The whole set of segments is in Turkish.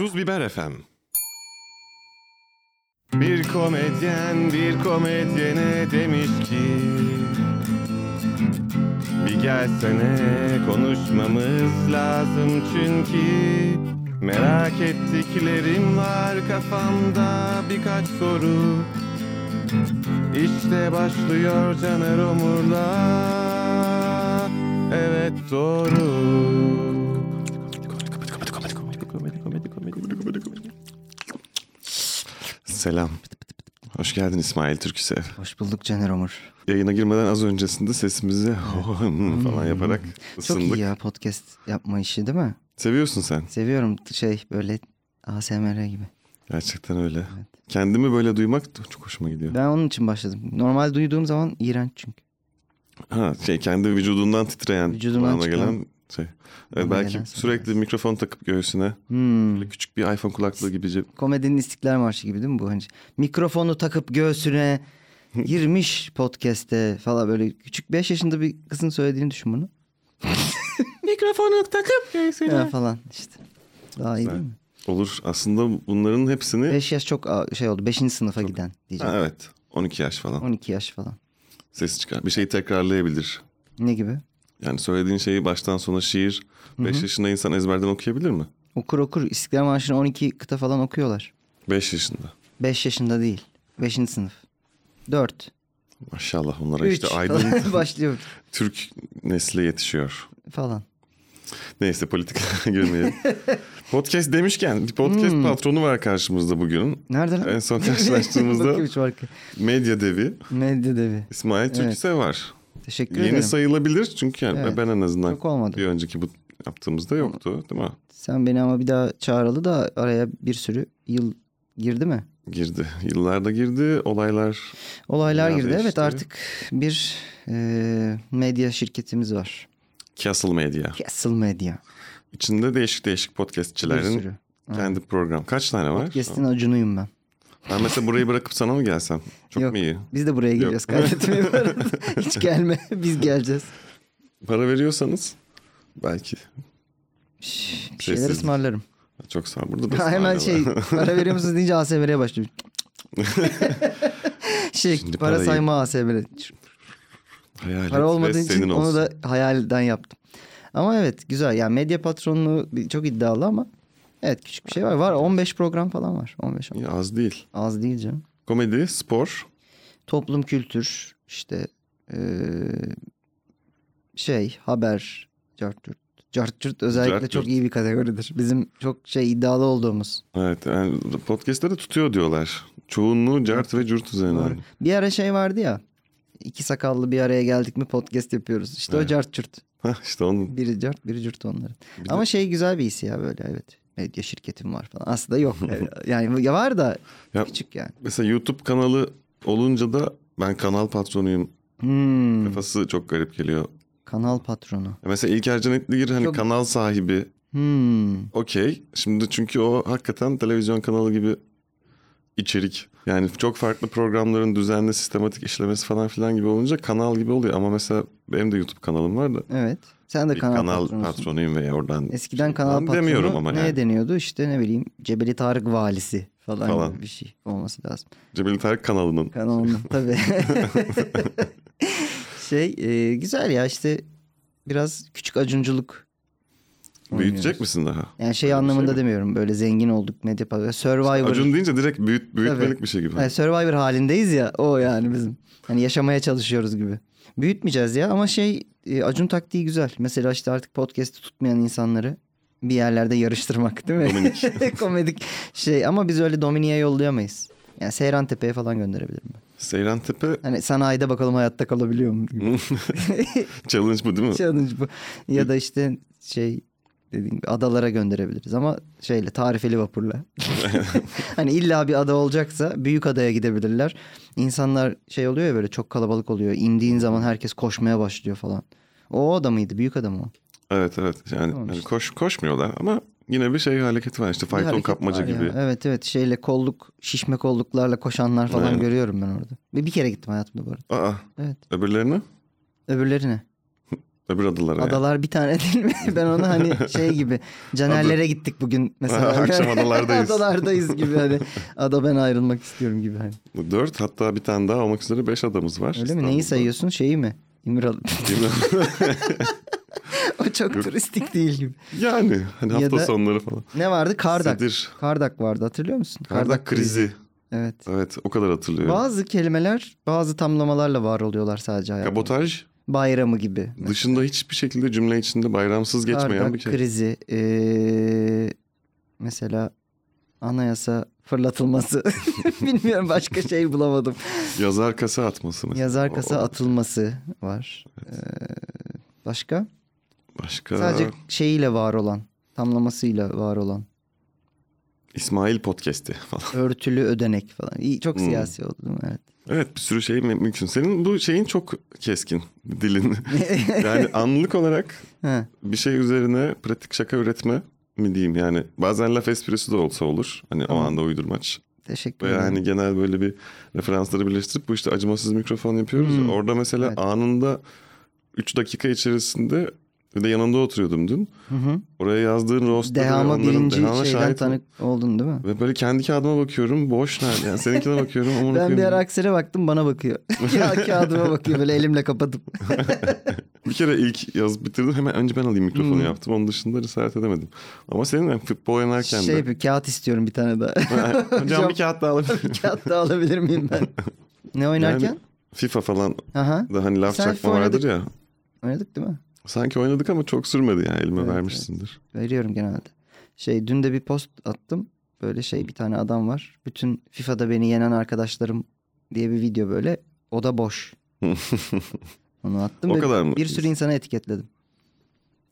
Tuz Biber FM. Bir komedyen bir komedyene demiş ki Bir gelsene konuşmamız lazım çünkü Merak ettiklerim var kafamda birkaç soru. İşte başlıyor Caner Omur'la. Evet doğru Selam. Hoş geldin İsmail Türküsev. Hoş bulduk Caner Omur. Yayına girmeden az öncesinde sesimizi falan yaparak Çok ısındık. iyi ya podcast yapma işi değil mi? Seviyorsun sen. Seviyorum şey böyle ASMR gibi. Gerçekten öyle. Kendimi böyle duymak çok hoşuma gidiyor. Ben onun için başladım. Normal duyduğum zaman iğrenç çünkü. Ha şey kendi vücudundan titreyen Vücudundan kulağına çıkan- gelen şey. Evet, Bana belki sürekli ses. mikrofon takıp göğsüne Hmm. böyle küçük bir iPhone kulaklığı gibi Komedinin İstiklal Marşı gibi değil mi bu? Hani mikrofonu takıp göğsüne girmiş podcast'te falan böyle küçük 5 yaşında bir kızın söylediğini düşün bunu. mikrofonu takıp göğsüne. Ya falan işte. Daha iyi değil mi? Olur. Aslında bunların hepsini 5 yaş çok şey oldu. 5. sınıfa giden diyeceğim. ha, evet 12 yaş falan 12 yaş falan. ses çıkar. Bir şeyi tekrarlayabilir. Ne gibi? Yani söylediğin şeyi baştan sona şiir 5 yaşında insan ezberden okuyabilir mi? Okur okur. İstiklal Marşı'nı 12 kıta falan okuyorlar. 5 yaşında. 5 yaşında değil. 5. sınıf. 4. Maşallah onlara 3 işte aydın başlıyor Türk nesli yetişiyor. falan. Neyse politika girmeyelim. podcast demişken bir podcast Hmm. patronu var karşımızda bugün. Nerede lan? En son karşılaştığımızda medya devi Medya devi. İsmail Türküsev var. Teşekkür Yeni ederim. sayılabilir çünkü yani Evet. ben en azından Çok olmadı. bir önceki bu yaptığımızda yoktu değil mi? Sen beni ama bir daha çağıralı da araya bir sürü yıl girdi mi? Girdi. Yıllarda girdi. Olaylar Olaylar girdi. Evet değişti. artık bir e, medya şirketimiz var. Castle Media. Castle Media. İçinde değişik değişik podcastçilerin kendi program. Kaç tane var? Podcast'in acunuyum ben. Ben mesela burayı bırakıp sana mı gelsem? Çok Yok. mu iyi? Biz de buraya geliyoruz kaydetmeye. Hiç gelme. Biz geleceğiz. Para veriyorsanız belki. Şş, Bir şeyler Sessizlik. ısmarlarım. Çok sağ ol. Burada da Ha, hemen şey para veriyor musunuz deyince ASMR'ye başlıyor. şey Şimdi para parayı- sayma ASMR. Hayalet Para ve olmadığı senin için onu olsun. da hayalden yaptım. Ama evet güzel. Yani medya patronluğu bir- çok iddialı ama evet küçük bir şey var. Var 15 program falan var. 15 İyi, az değil. az değil canım. Komedi, spor. Toplum kültür işte eee, şey haber cartürt. Cartürt özellikle Cartürt. çok iyi bir kategoridir. Bizim çok şey iddialı olduğumuz. Evet yani podcast'ta da tutuyor diyorlar. Çoğunluğu cart ve cürt üzerine. Doğru. Bir ara şey vardı ya. iki sakallı bir araya geldik mi podcast yapıyoruz. İşte o Evet. cartürt. Hah işte onun. Biri cart biri cürt onların. Bir de- Ama şey güzel bir his ya böyle evet. Medya şirketim var falan. Aslında yok. yani ya var da Ya- küçük yani. Mesela YouTube kanalı olunca da ben kanal patronuyum. Hmm, Kafası çok garip geliyor. kanal patronu. Ya Mesela İlker Cennetligir hani Çok- kanal sahibi. Hmm. Okey. Şimdi çünkü o hakikaten televizyon kanalı gibi içerik. Yani çok farklı programların düzenli sistematik işlemesi falan filan gibi olunca kanal gibi oluyor. Ama mesela benim de YouTube kanalım var da Evet. Sen de bir kanal, kanal, patronusun. patronuyum ve oradan Eskiden kanal patronu demiyorum ama neye yani. deniyordu? İşte ne bileyim Cebeli Tarık valisi falan, Falan. gibi bir şey olması lazım. Cebeli Tarık kanalının. Kanalının tabii. şey e, güzel ya işte biraz küçük acunculuk. Büyütecek oynuyoruz. misin daha? Yani şey Öyle anlamında mi? demiyorum böyle zengin olduk medya patronu. Survivor. Acun deyince direkt büyüt, büyütmelik Tabii. bir şey gibi. Yani Survivor halindeyiz ya o yani bizim. Hani yaşamaya çalışıyoruz gibi. Büyütmeyeceğiz ya ama şey e, Acun taktiği güzel. Mesela işte artık podcast'i tutmayan insanları bir yerlerde yarıştırmak değil mi? Komedik şey ama biz öyle Dominik'e yollayamayız. Yani Seyran Tepe'ye falan gönderebilirim ben. Seyran Tepe Hani sanayide bakalım hayatta kalabiliyor mu? challenge bu değil mi? Challenge bu. Ya da işte şey dediğim gibi adalara gönderebiliriz ama şeyle tarifeli vapurla. hani illa bir ada olacaksa büyük adaya gidebilirler. İnsanlar şey oluyor ya böyle çok kalabalık oluyor. İndiğin zaman herkes koşmaya başlıyor falan. O ada mıydı? Büyük ada mı o? Evet evet. Yani, Tamam yani işte. koş koşmuyorlar ama yine bir şey hareketi var işte fayton kapmaca var ya. gibi. Evet evet şeyle kolluk şişme kolluklarla koşanlar falan Aynen. görüyorum ben orada. Ve bir kere gittim hayatımda bu arada. Aa Evet. öbürlerini? Öbürleri ne? Öbür adalara. yani. Adalar bir tane değil mi? Ben onu hani şey gibi Canerlere gittik bugün mesela. Akşam adalardayız. adalardayız gibi hani. Ada ben ayrılmak istiyorum gibi hani. Dört hatta bir tane daha olmak üzere beş adamız var. Öyle mi? Neyi İstanbul'da. sayıyorsun? Şeyi mi? İmralı. Mi? o çok turistik değil gibi. yani hani Ya hafta da- sonları falan. Ne vardı? Kardak. Sedir. Kardak vardı hatırlıyor musun? Kardak krizi. Evet. Evet o kadar hatırlıyorum. Bazı kelimeler bazı tamlamalarla var oluyorlar sadece hayatta. Kabotaj Bayramı gibi. dışında hiçbir şekilde cümle içinde bayramsız geçmeyen Kardak bir şey. krizi. ee, mesela anayasa fırlatılması. Bilmiyorum başka şey bulamadım. Yazar kasa atması mesela. Yazar kasa O- atılması var. Ee, başka? Başka Sadece şeyiyle var olan. Tamlamasıyla var olan. İsmail podcast'i falan. Örtülü ödenek falan. İyi, çok Hmm. siyasi oldu değil mi? Evet. Evet bir sürü şey mü- mümkün. Senin bu şeyin çok keskin dilin. yani anlık olarak bir şey üzerine pratik şaka üretme mi diyeyim yani. Bazen laf esprisi de olsa olur. Hani Tamam. o anda uydurmaç. teşekkür ederim. hani genel böyle bir referansları birleştirip bu işte acımasız mikrofon yapıyoruz. ya. Hmm. Orada mesela Evet. anında 3 dakika içerisinde bir de yanında oturuyordum dün. Hı hı. Oraya yazdığın roastları Dehama birinci dehana şeyden şahit- tanık oldun değil mi? Ve böyle kendi kağıdıma bakıyorum boş nerede yani seninkine bakıyorum ama Ben bir ara Aksel'e baktım bana bakıyor. ya kağıdıma bakıyor böyle elimle kapatıp. Bir kere ilk yazıp bitirdim hemen önce ben alayım mikrofonu Hmm. yaptım onun dışında cesaret edemedim. Ama senin yani futbol oynarken şey de. yapıyor kağıt istiyorum bir tane daha. Hocam bir kağıt daha alabilir miyim? kağıt da alabilir miyim ben? Ne oynarken? Yani FIFA falan Aha. da hani laf Sen çakma vardır ya. Oynadık değil mi? Sanki oynadık ama çok sürmedi yani elime Evet, vermişsindir. Veriyorum genelde. Şey dün de bir post attım. Böyle şey bir tane adam var. Bütün FIFA'da beni yenen arkadaşlarım diye bir video böyle. O da boş. Onu attım O ve kadar mı? bir sürü insana etiketledim.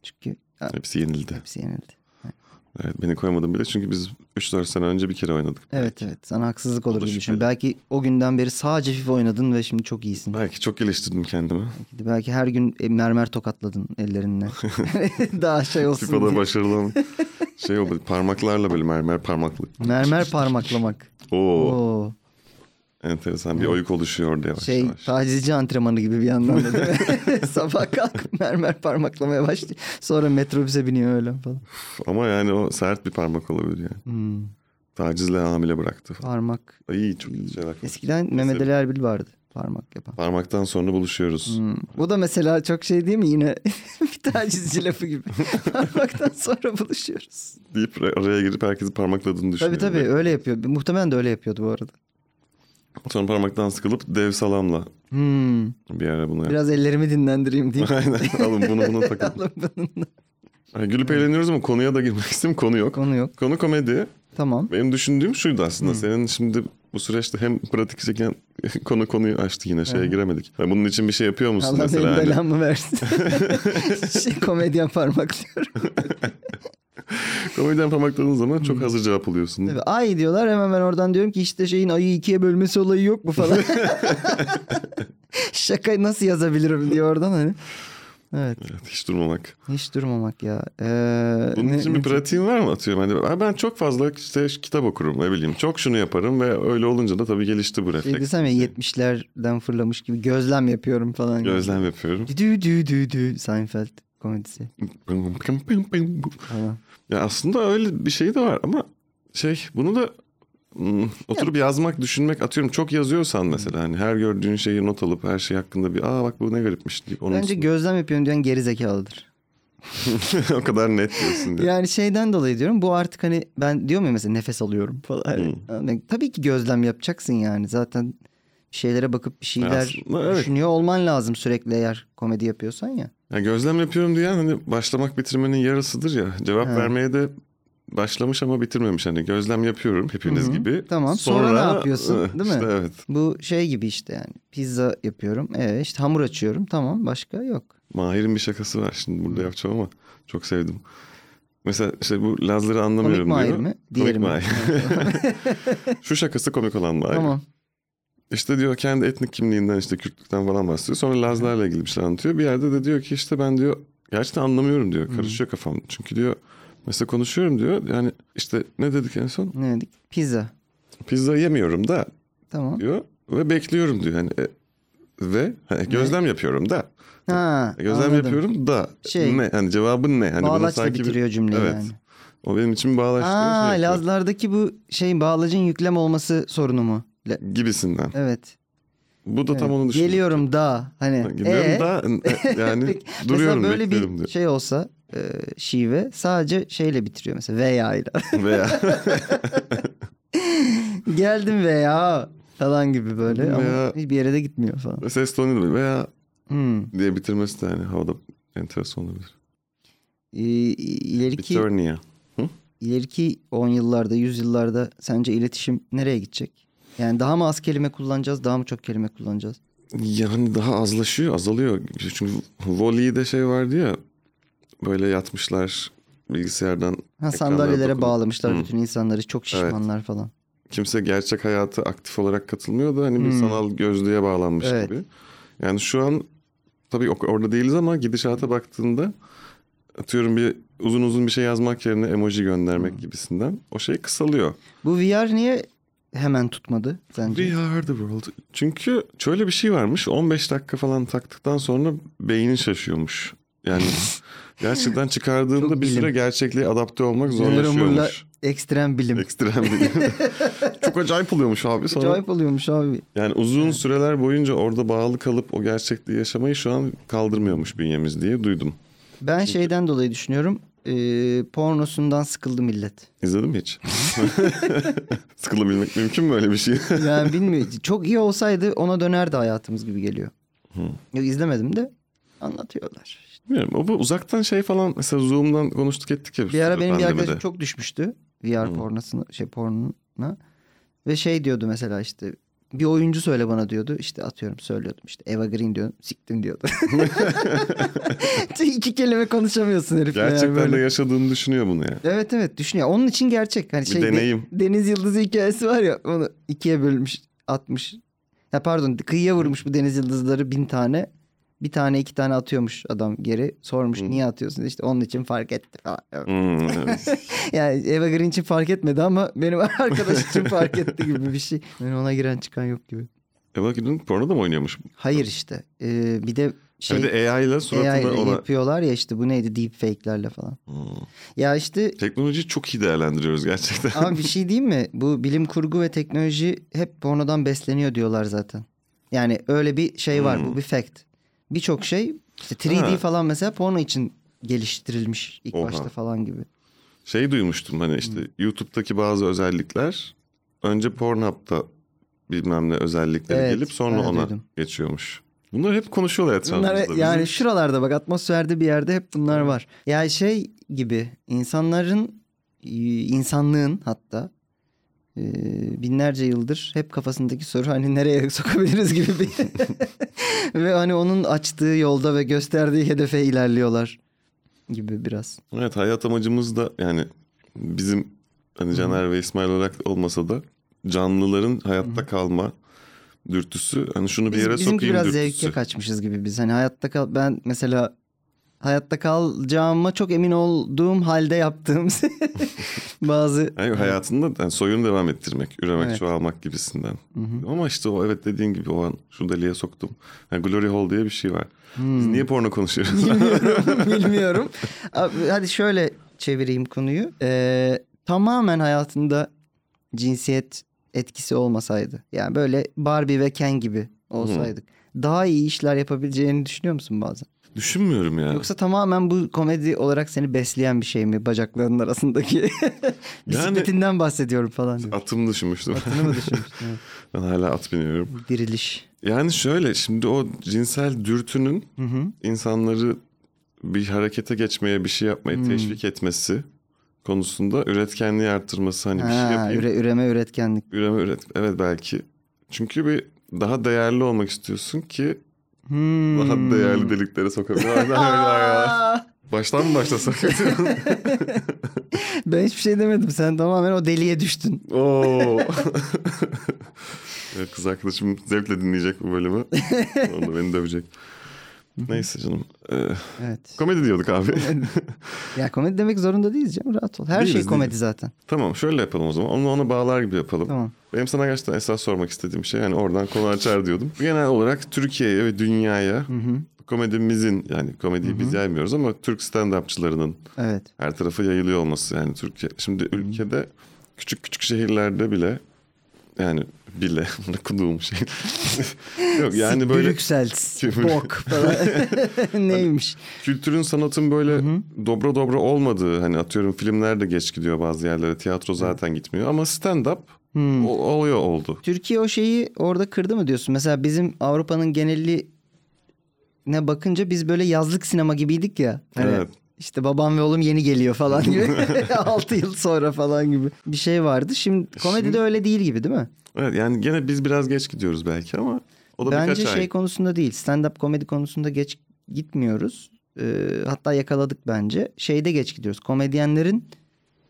Çünkü Hepsi yenildi. hepsi yenildi. Evet beni koymadım bile çünkü biz 3-4 sene önce bir kere oynadık. Evet belki. evet sana haksızlık olur gibi düşün. Belki o günden beri sadece FIFA oynadın ve şimdi çok iyisin. Belki çok geliştirdim kendimi. Belki her gün e, mermer tokatladın ellerinle. Daha şey olsun FIFA'da diye. başarılı şey oldu. Parmaklarla böyle mermer parmaklı. Mermer parmaklamak. Oo, Oo. Enteresan bir oyuk oluşuyor orada yavaş Şey yavaş. tacizci antrenmanı gibi bir yandan da değil mi? Sabah kalk mermer parmaklamaya başlıyor. Sonra metrobüse biniyor öyle falan. Ama yani o sert bir parmak olabilir yani. Hmm, Tacizle hamile bıraktı falan. parmak. Ay çok şeyler. Eskiden Mehmet Ali Erbil vardı parmak yapan. Parmaktan sonra buluşuyoruz. Hmm. Bu da mesela çok şey değil mi yine bir tacizci lafı gibi. Parmaktan sonra buluşuyoruz. Deyip araya girip herkesi parmakladığını düşünüyor. Tabii tabii öyle yapıyor. Muhtemelen de öyle yapıyordu bu arada. Sonra parmaktan sıkılıp dev salamla Hmm. bir ara bunu yap. Biraz ellerimi dinlendireyim diye. Aynen alın bunu bunu takın. Alın bununla. Gülüp eğleniyoruz ama konuya da girmek istedim. Konu yok. Konu yok. Konu komedi. Tamam. Benim düşündüğüm şuydu aslında. Hı. Senin şimdi bu süreçte hem pratik çeken konu konuyu açtı yine şeye Hı. giremedik. Yani bunun için bir şey yapıyor musun Allah mesela? benim Hani belamı versin. şey, komedyen parmaklıyorum. komedyen parmakladığın zaman çok hazır cevap alıyorsun. Tabii, ay diyorlar hemen ben oradan diyorum ki işte şeyin ayı ikiye bölmesi olayı yok mu falan. Şakayı nasıl yazabilirim diye oradan hani. Evet Evet, hiç durmamak. hiç durmamak ya. Ee, Bunun ne- için bir ne- pratiğin var mı atıyorum? Hani "Ha, ben çok fazla işte kitap okurum ne bileyim. Çok şunu yaparım ve öyle olunca da tabii gelişti bu Şey refleks. desem ya 70'lerden fırlamış gibi gözlem yapıyorum falan. Gözlem yapıyorum. Dü dü dü dü Seinfeld komedisi. Ya aslında öyle bir şey de var ama şey bunu da hmm, oturup yazmak, düşünmek atıyorum çok yazıyorsan mesela hani her gördüğün şeyi not alıp her şey hakkında bir aa bak bu ne garipmiş deyip onun Bence üstüne- gözlem yapıyorum diyen geri zekalıdır. o kadar net diyorsun diye. Yani şeyden dolayı diyorum bu artık hani ben diyorum ya mesela nefes alıyorum falan. Hani, hani tabii ki gözlem yapacaksın yani zaten bir şeylere bakıp bir şeyler Aslında evet. düşünüyor olman lazım sürekli eğer komedi yapıyorsan ya. Ya gözlem yapıyorum diyen hani başlamak bitirmenin yarısıdır ya. Cevap Ha. vermeye de başlamış ama bitirmemiş. Hani gözlem yapıyorum hepiniz Hı hı. gibi. Tamam, sonra ne yapıyorsun, değil mi? işte evet. Bu şey gibi işte yani pizza yapıyorum evet işte hamur açıyorum tamam başka yok. Mahir'in bir şakası var şimdi burada yapacağım ama çok sevdim. Mesela işte bu Lazları anlamıyorum Komik diyor. Mahir mi? Komik mi? Mahir. Şu şakası komik olan Mahir. tamam. İşte diyor kendi etnik kimliğinden işte Kürtlükten falan bahsediyor. Sonra Lazlarla ilgili bir şey anlatıyor. Bir yerde de diyor ki işte ben diyor gerçekten anlamıyorum diyor. Karışıyor kafam. Çünkü diyor mesela konuşuyorum diyor. Yani işte ne dedik en son? Ne dedik? Pizza. Pizza yemiyorum da Tamam. diyor. Ve bekliyorum diyor. Yani e, ve hani gözlem yapıyorum da. Ha, Gözlem anladım. yapıyorum da Şey, ne hani cevabın ne? Hani Bağlaçla sanki bir- bitiriyor cümleyi evet. yani. O benim için bağlaçlıyor. Aa, şey. Lazlardaki bu şey bağlacın yüklem olması sorunu mu? Gibisinden. Evet. Bu da tam evet. onu düşünüyorum. Geliyorum da hani. Geliyorum ee? da e, yani Peki, duruyorum mesela böyle bir diyor. şey olsa e, şive sadece şeyle bitiriyor mesela veya ile. Veya Geldim veya falan gibi böyle ama Veya- hiçbir yere de gitmiyor falan. ses tonu değil veya Hmm. diye bitirmesi de yani havada enteresan olabilir. Ee, ileriki Biturnia. ileriki 10 yıllarda, 100 yıllarda sence iletişim nereye gidecek? Yani daha mı az kelime kullanacağız, daha mı çok kelime kullanacağız? Yani daha azlaşıyor, azalıyor. Çünkü Wall-E'de şey vardı ya böyle yatmışlar bilgisayardan. Ha sandalyelere dokunup- bağlamışlar Hı. bütün insanları çok şişmanlar falan. Kimse gerçek hayata aktif olarak katılmıyor da hani bir Hmm. sanal gözlüğe bağlanmış Evet. gibi. Yani şu an tabii orada değiliz ama gidişata baktığında atıyorum bir uzun uzun bir şey yazmak yerine emoji göndermek Hmm. gibisinden o şey kısalıyor. Bu VR niye hemen tutmadı sence? We are the world. Çünkü şöyle bir şey varmış. 15 dakika falan taktıktan sonra beynin şaşıyormuş. Yani gerçekten çıkardığında Çok bir süre gerçekliğe adapte olmak zorlaşıyormuş. ekstrem bilim. Ekstrem bilim. Çok acayip oluyormuş abi. Sonra Acayip oluyormuş abi. yani uzun süreler boyunca orada bağlı kalıp o gerçekliği yaşamayı şu an kaldırmıyormuş bünyemiz diye duydum. Ben şeyden dolayı düşünüyorum. E, pornosundan sıkıldı millet. İzledin mi hiç? Sıkılabilmek mümkün mü öyle bir şey? Yani bilmiyorum. Çok iyi olsaydı ona dönerdi hayatımız gibi geliyor. Yok izlemedim de anlatıyorlar. İşte. Bilmiyorum. O bu uzaktan şey falan mesela Zoom'dan konuştuk ettik ya. Bir ara benim bir arkadaşım çok düşmüştü VR pornosuna, şey pornuna. Ve şey diyordu mesela işte bir oyuncu söyle bana diyordu. İşte atıyorum söylüyordum işte Eva Green diyorum. Siktim diyordu. İki kelime konuşamıyorsun herif. ya Gerçekten böyle. de yaşadığını düşünüyor bunu ya. Evet evet düşünüyor. Onun için gerçek. Hani Bir şey de- deneyim. Deniz Yıldızı hikayesi var ya onu ikiye bölmüş atmış. Ya pardon kıyıya vurmuş bu deniz yıldızları bin tane. Bir tane iki tane atıyormuş adam geri. Sormuş niye atıyorsun? İşte onun için fark etti falan. Hmm, evet. Yani Eva Green için fark etmedi ama benim arkadaş için fark etti gibi bir şey. Yani ona giren çıkan yok gibi. Eva Green porno da mı oynuyormuş? Hayır işte. Ee, bir de şey bir de AI ile suratında AI ile ona... yapıyorlar ya işte bu neydi deepfake'lerle falan. Hmm. Ya işte Teknolojiyi çok iyi değerlendiriyoruz gerçekten. Ama bir şey diyeyim mi? Bu bilim kurgu ve teknoloji hep pornodan besleniyor diyorlar zaten. Yani öyle bir şey var. Hmm. Bu bir fact. Birçok şey işte 3D Ha. falan mesela porno için geliştirilmiş ilk Oha. başta falan gibi. Şey duymuştum hani işte YouTube'daki bazı özellikler önce Pornhub'da bilmem ne özellikleri Evet, gelip sonra ona duydum. geçiyormuş. Bunlar hep konuşuyorlar etrafımızda. Bunlar Bizim- yani şuralarda bak atmosferde bir yerde hep bunlar var. Yani şey gibi insanların insanlığın hatta e, binlerce yıldır hep kafasındaki soru hani nereye sokabiliriz gibi bir ve hani onun açtığı yolda ve gösterdiği hedefe ilerliyorlar gibi biraz. Evet hayat amacımız da yani bizim hani Caner ve İsmail olarak olmasa da canlıların hayatta kalma dürtüsü. Hani şunu bir Biz, yere bizimki sokayım biraz dürtüsü. zevke kaçmışız gibi biz. Hani hayatta kal ben mesela hayatta kalacağıma çok emin olduğum halde yaptığım bazı Yani hayatında yani soyunu devam ettirmek, üremek, Evet. çoğalmak gibisinden. Ama işte o evet dediğin gibi o an şu deliğe soktum. Yani glory hole diye bir şey var. Biz niye porno konuşuyoruz? bilmiyorum bilmiyorum. Abi, hadi şöyle çevireyim konuyu. Ee, tamamen hayatında cinsiyet etkisi olmasaydı. Yani böyle Barbie ve Ken gibi olsaydık. Daha iyi işler yapabileceğini düşünüyor musun bazen? Düşünmüyorum ya. Yoksa tamamen bu komedi olarak seni besleyen bir şey mi bacaklarının arasındaki? Bisikletinden bahsediyorum falan. diyor. Atımı düşünmüştüm. Atını mı düşünmüştün? Evet. ben hala at biniyorum. Diriliş. Yani şöyle şimdi o cinsel dürtünün Hı hı. insanları bir harekete geçmeye, bir şey yapmaya Hmm. teşvik etmesi konusunda üretkenliği arttırması hani bir şey Ha, yapayım. üre- üreme üretkenlik. Üreme üret. Evet belki. Çünkü bir daha değerli olmak istiyorsun ki Hmm. daha değerli deliklere sokabilir. Aynen öyle ya. Aa! Baştan mı başlasak? Ben hiçbir şey demedim. Sen tamamen o deliğe düştün. Oo. kız arkadaşım zevkle dinleyecek bu bölümü. Onu da beni dövecek. Neyse canım. Ee, Evet. komedi diyorduk abi. ya komedi demek zorunda değiliz canım rahat ol. Her Değiliz, şey komedi değiliz. zaten. tamam şöyle yapalım o zaman. Onu ona bağlar gibi yapalım. Tamam. Benim sana gerçekten esas sormak istediğim şey yani oradan konu açar diyordum. Genel olarak Türkiye'ye ve dünyaya Hı hı. komedimizin yani komediyi biz yaymıyoruz ama Türk stand-upçılarının Evet. her tarafa yayılıyor olması yani Türkiye. Şimdi ülkede küçük küçük şehirlerde bile yani bile okuduğum şey. Yok yani böyle Brüksel, bok falan. Neymiş? kültürün sanatın böyle dobra dobra olmadığı hani atıyorum filmler de geç gidiyor bazı yerlere tiyatro zaten gitmiyor ama stand-up o- oluyor oldu. Türkiye o şeyi orada kırdı mı diyorsun? Mesela bizim Avrupa'nın geneli ne bakınca biz böyle yazlık sinema gibiydik ya. Hani Evet. işte babam ve oğlum yeni geliyor falan gibi. 6 yıl sonra falan gibi bir şey vardı. Şimdi komedide Şimdi- öyle değil gibi değil mi? Evet yani gene biz biraz geç gidiyoruz belki ama o da Bence birkaç şey ay. konusunda değil. Stand-up komedi konusunda geç gitmiyoruz. Ee, hatta yakaladık bence. Şeyde geç gidiyoruz. Komedyenlerin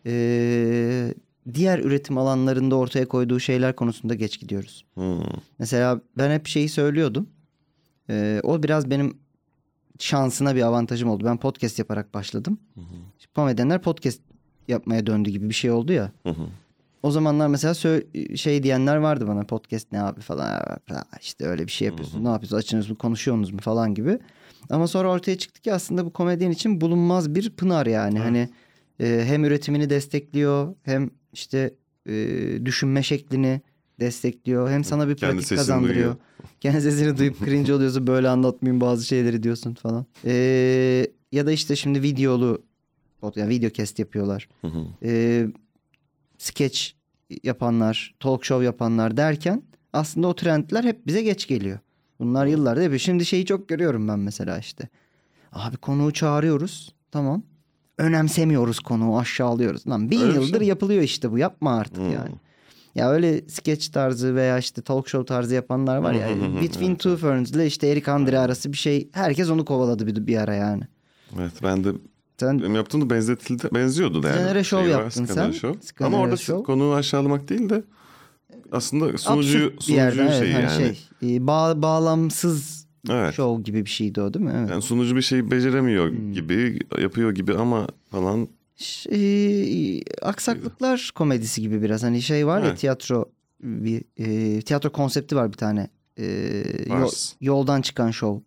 ee, diğer üretim alanlarında ortaya koyduğu şeyler konusunda geç gidiyoruz. Hmm. Mesela ben hep şeyi söylüyordum. Ee, o biraz benim şansına bir avantajım oldu. Ben podcast yaparak başladım. Komedyenler podcast yapmaya döndü gibi bir şey oldu ya. Hı hı. O zamanlar mesela şey diyenler vardı bana podcast ne abi falan işte öyle bir şey yapıyorsun ne yapıyorsunuz açınız mı konuşuyorsunuz mu falan gibi. Ama sonra ortaya çıktı ki aslında bu komedyen için bulunmaz bir pınar yani hani e, hem üretimini destekliyor hem işte e, düşünme şeklini destekliyor hem sana bir Kendi pratik sesini kazandırıyor. duyuyor. Kendi sesini duyup cringe oluyorsun böyle anlatmayayım bazı şeyleri diyorsun falan. E, ya da işte şimdi videolu yani video cast yapıyorlar Hı sketch yapanlar, talk show yapanlar derken aslında o trendler hep bize geç geliyor. Bunlar yıllardır yapıyor. Şimdi şeyi çok görüyorum ben mesela işte. Abi konuğu çağırıyoruz. Tamam. Önemsemiyoruz konuğu aşağılıyoruz. Lan bin Öyle yıldır şey. yapılıyor işte bu. Yapma artık Hmm. yani. Ya öyle sketch tarzı veya işte talk show tarzı yapanlar var ya. Hı, Between Two Ferns ile işte Eric Andre arası bir şey. Herkes onu kovaladı bir, bir ara yani. Evet ben de Sen benim yaptığım da benzetildi, benziyordu da yani. Skenere Show Şey yaptın sen. Show. Ama orada Show. konuyu aşağılamak değil de aslında sunucuyu, absürt bir yerden sunucuyu evet, şeyi hani yani. şey e, bağ, bağlamsız Evet. show gibi bir şeydi o değil mi? Evet. Yani sunucu bir şeyi beceremiyor Hmm. gibi, yapıyor gibi ama falan Ş- e, aksaklıklar komedisi gibi biraz hani şey var ya Evet. tiyatro bir e, tiyatro konsepti var bir tane E, yol- yoldan çıkan show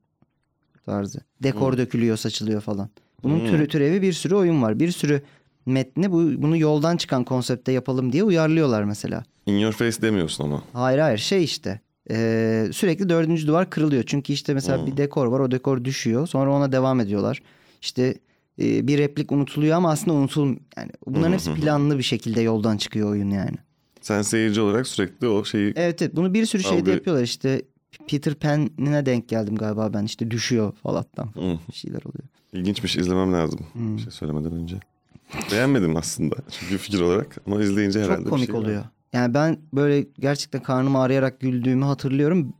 tarzı dekor dökülüyor saçılıyor falan bunun Hmm. türü türevi bir sürü oyun var bir sürü metni bu bunu yoldan çıkan konsepte yapalım diye uyarlıyorlar mesela in your face demiyorsun ama. Hayır hayır şey işte e, sürekli dördüncü duvar kırılıyor. Çünkü işte mesela Hmm. bir dekor var o dekor düşüyor sonra ona devam ediyorlar. İşte e, bir replik unutuluyor ama aslında unutul yani bunların hepsi planlı bir şekilde yoldan çıkıyor oyun yani. Sen seyirci olarak sürekli o şeyi Evet evet bunu bir sürü şeyde Algı- yapıyorlar işte Peter Pan'ine denk geldim galiba ben işte düşüyor falattan Hı. bir şeyler oluyor. ilginçmiş izlemem lazım. Hmm. Bir şey söylemeden önce. Beğenmedim aslında çünkü fikir olarak ama izleyince herhalde Çok bir komik şey var. oluyor. Yani ben böyle gerçekten karnım ağrıyarak güldüğümü hatırlıyorum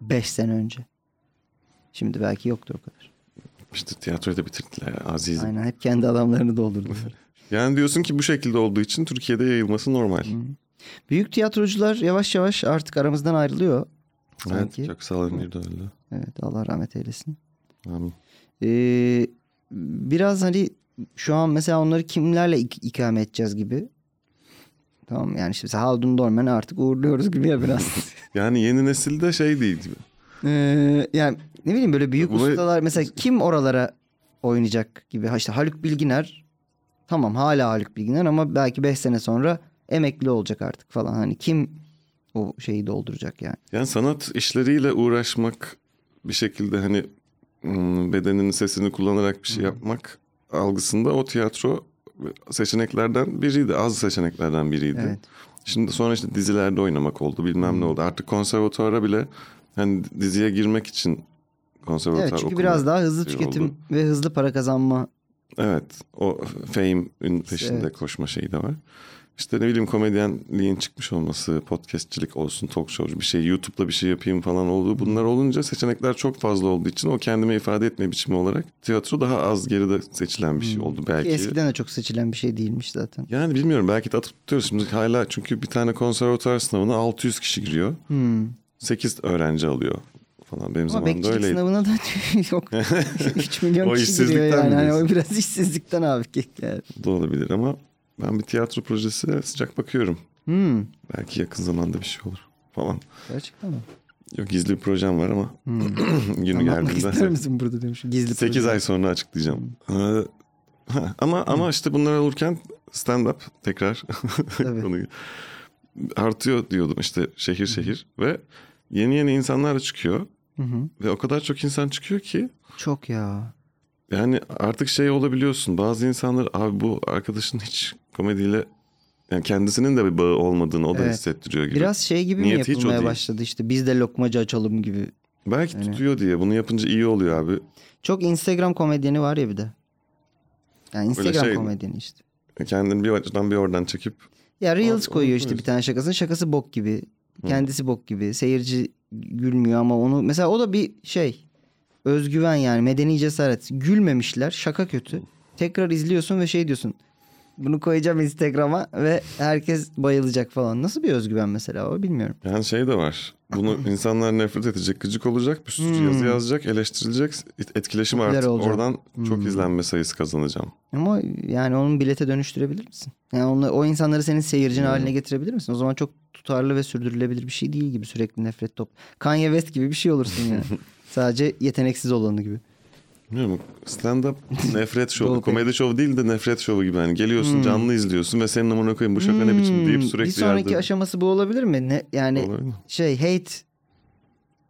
5 sene önce. Şimdi belki yoktur o kadar. İşte tiyatroyu da bitirdiler Aziz. Aynen hep kendi adamlarını doldurdular. Yani diyorsun ki bu şekilde olduğu için Türkiye'de yayılması normal. Büyük tiyatrocular yavaş yavaş artık aramızdan ayrılıyor. Evet, Sanki. Köksal Emir de öyle. Evet Allah rahmet eylesin. Amin. Ee, biraz hani şu an mesela onları kimlerle ik- ikame edeceğiz gibi. Tamam yani mesela Haldun Dormen'i artık uğurluyoruz gibi ya biraz. Yani yeni nesilde şey değil gibi. Ee, yani ne bileyim böyle büyük Buna- ustalar mesela kim oralara oynayacak gibi. Ha işte Haluk Bilginer tamam hala Haluk Bilginer ama belki 5 sene sonra emekli olacak artık falan. Hani kim o şeyi dolduracak yani. Yani sanat işleriyle uğraşmak bir şekilde hani hmm, bedeninin sesini kullanarak bir şey yapmak algısında o tiyatro seçeneklerden biriydi. Az seçeneklerden biriydi. Evet. Şimdi sonra işte dizilerde oynamak oldu bilmem ne oldu. Artık konservatuara bile hani diziye girmek için konservatuar Evet çünkü biraz daha hızlı şey tüketim oldu. ve hızlı para kazanma. Evet o fame'in peşinde Evet. koşma şeyi de var. İşte ne bileyim komedyenliğin çıkmış olması, podcastçilik olsun, talk show bir şey, YouTube'da bir şey yapayım falan olduğu bunlar olunca seçenekler çok fazla olduğu için o kendime ifade etme biçimi olarak tiyatro daha az geride seçilen bir şey oldu Ki belki. eskiden de çok seçilen bir şey değilmiş zaten. Yani bilmiyorum belki de atıp tutuyoruz şimdi hala çünkü bir tane konservatuar sınavına 600 kişi giriyor. Hmm. 8 öğrenci alıyor falan. Benim Ama zamanımda öyleydi. sınavına da yok. 3 milyon O kişi giriyor yani. Hani o biraz işsizlikten abi. Yani. Da olabilir ama ben bir tiyatro projesi sıcak bakıyorum. Hmm, Belki yakın zamanda bir şey olur falan. gerçekten mi? Yok gizli bir projem var ama Hmm. günü Anlatmak ister geldiğinde misin burada demiş. Gizli 8 proje. ay sonra açıklayacağım. Ee, ha, ama ama işte bunlar olurken stand up tekrar konuyu artıyor diyordum işte şehir şehir ve yeni yeni insanlar çıkıyor Hı hı. ve o kadar çok insan çıkıyor ki Çok ya. Yani artık şey olabiliyorsun. Bazı insanlar abi bu arkadaşın hiç komediyle yani kendisinin de bir bağı olmadığını o da Evet. hissettiriyor gibi. Biraz şey gibi Niyeti mi yapılmaya başladı işte biz de lokmacı açalım gibi. Belki Yani- tutuyor diye bunu yapınca iyi oluyor abi. Çok Instagram komedyeni var ya bir de. Yani Instagram şey- komedyeni işte. Kendini bir açıdan bir oradan çekip Ya Reels koyuyor işte bir tane şakasını. Şakası bok gibi. Kendisi bok gibi. Seyirci gülmüyor ama onu... Mesela o da bir şey. Özgüven yani. Medeni cesaret. Gülmemişler. Şaka kötü. Tekrar izliyorsun ve şey diyorsun. Bunu koyacağım Instagram'a ve herkes bayılacak falan. Nasıl bir özgüven mesela o bilmiyorum. yani şey de var. Bunu insanlar nefret edecek, gıcık olacak, bir sürü Hmm. yazı yazacak, eleştirilecek, et- etkileşim Popüler artık. Oradan çok Hmm. izlenme sayısı kazanacağım. Ama yani onun bilete dönüştürebilir misin? Yani onu, o insanları senin seyircin haline getirebilir misin? O zaman çok tutarlı ve sürdürülebilir bir şey değil gibi sürekli nefret top. Kanye West gibi bir şey olursun yani. Sadece yeteneksiz olanı gibi. Bilmiyorum stand-up nefret şovu. Komedi şovu değil de nefret şovu gibi. Hani geliyorsun Hmm. canlı izliyorsun ve senin amına koyayım bu şaka ne biçim deyip Hmm, sürekli Bir sonraki yerde... aşaması bu olabilir mi? Ne, yani Olabilir şey hate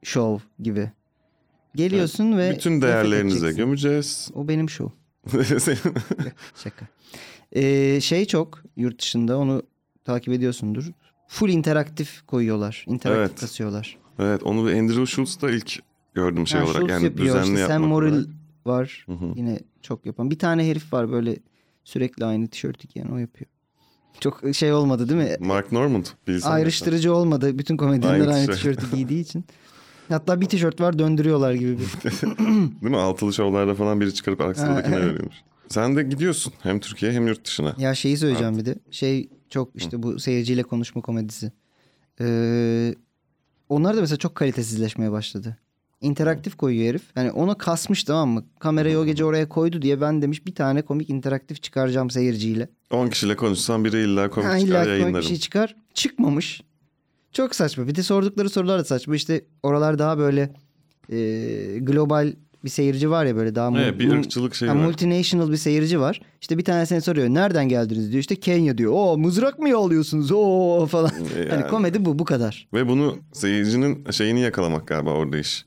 show gibi. Geliyorsun ve Bütün değerlerinize gömeceğiz. O benim show. Şaka. Ee, şey çok yurt dışında onu takip ediyorsundur. Full interaktif koyuyorlar. interaktif Evet. kasıyorlar. evet onu Andrew Schultz da ilk gördüm şey Ha, olarak. Yani yapıyor, düzenli işte yapmak Morrill olarak. var. Hı hı. Yine çok yapan. Bir tane herif var böyle sürekli aynı tişörtü giyen o yapıyor. Çok şey olmadı değil mi? Mark Normand. Ayrıştırıcı olmadı. Bütün komedyenler Aynı aynı tişört. tişörtü giydiği için. Hatta bir tişört var döndürüyorlar gibi bir. mesela. Değil mi? Altılı şovlarda falan biri çıkarıp aksıdakine veriyormuş. Sen de gidiyorsun hem Türkiye hem yurt dışına. Ya şeyi söyleyeceğim bir de. Şey çok işte bu seyirciyle konuşma komedisi. Ee, onlar da mesela çok kalitesizleşmeye başladı. İnteraktif koyuyor herif. Yani onu kasmış tamam mı? Kamerayı o gece oraya koydu diye ben demiş bir tane komik interaktif çıkaracağım seyirciyle. 10 kişiyle konuşsan biri illa komik Ha, çıkar illa komik bir yayınlarım. şey çıkar. Çıkmamış. Çok saçma. Bir de sordukları sorular da saçma. İşte oralar daha böyle e, global bir seyirci var ya böyle daha Evet, bir ırkçılık şeyi var. multinational bir seyirci var. İşte bir tane seni soruyor. Nereden geldiniz diyor. İşte Kenya diyor. Oo mızrak mı yağlıyorsunuz? Oo falan. Yani. Hani komedi bu bu kadar. Ve bunu seyircinin şeyini yakalamak galiba orada iş.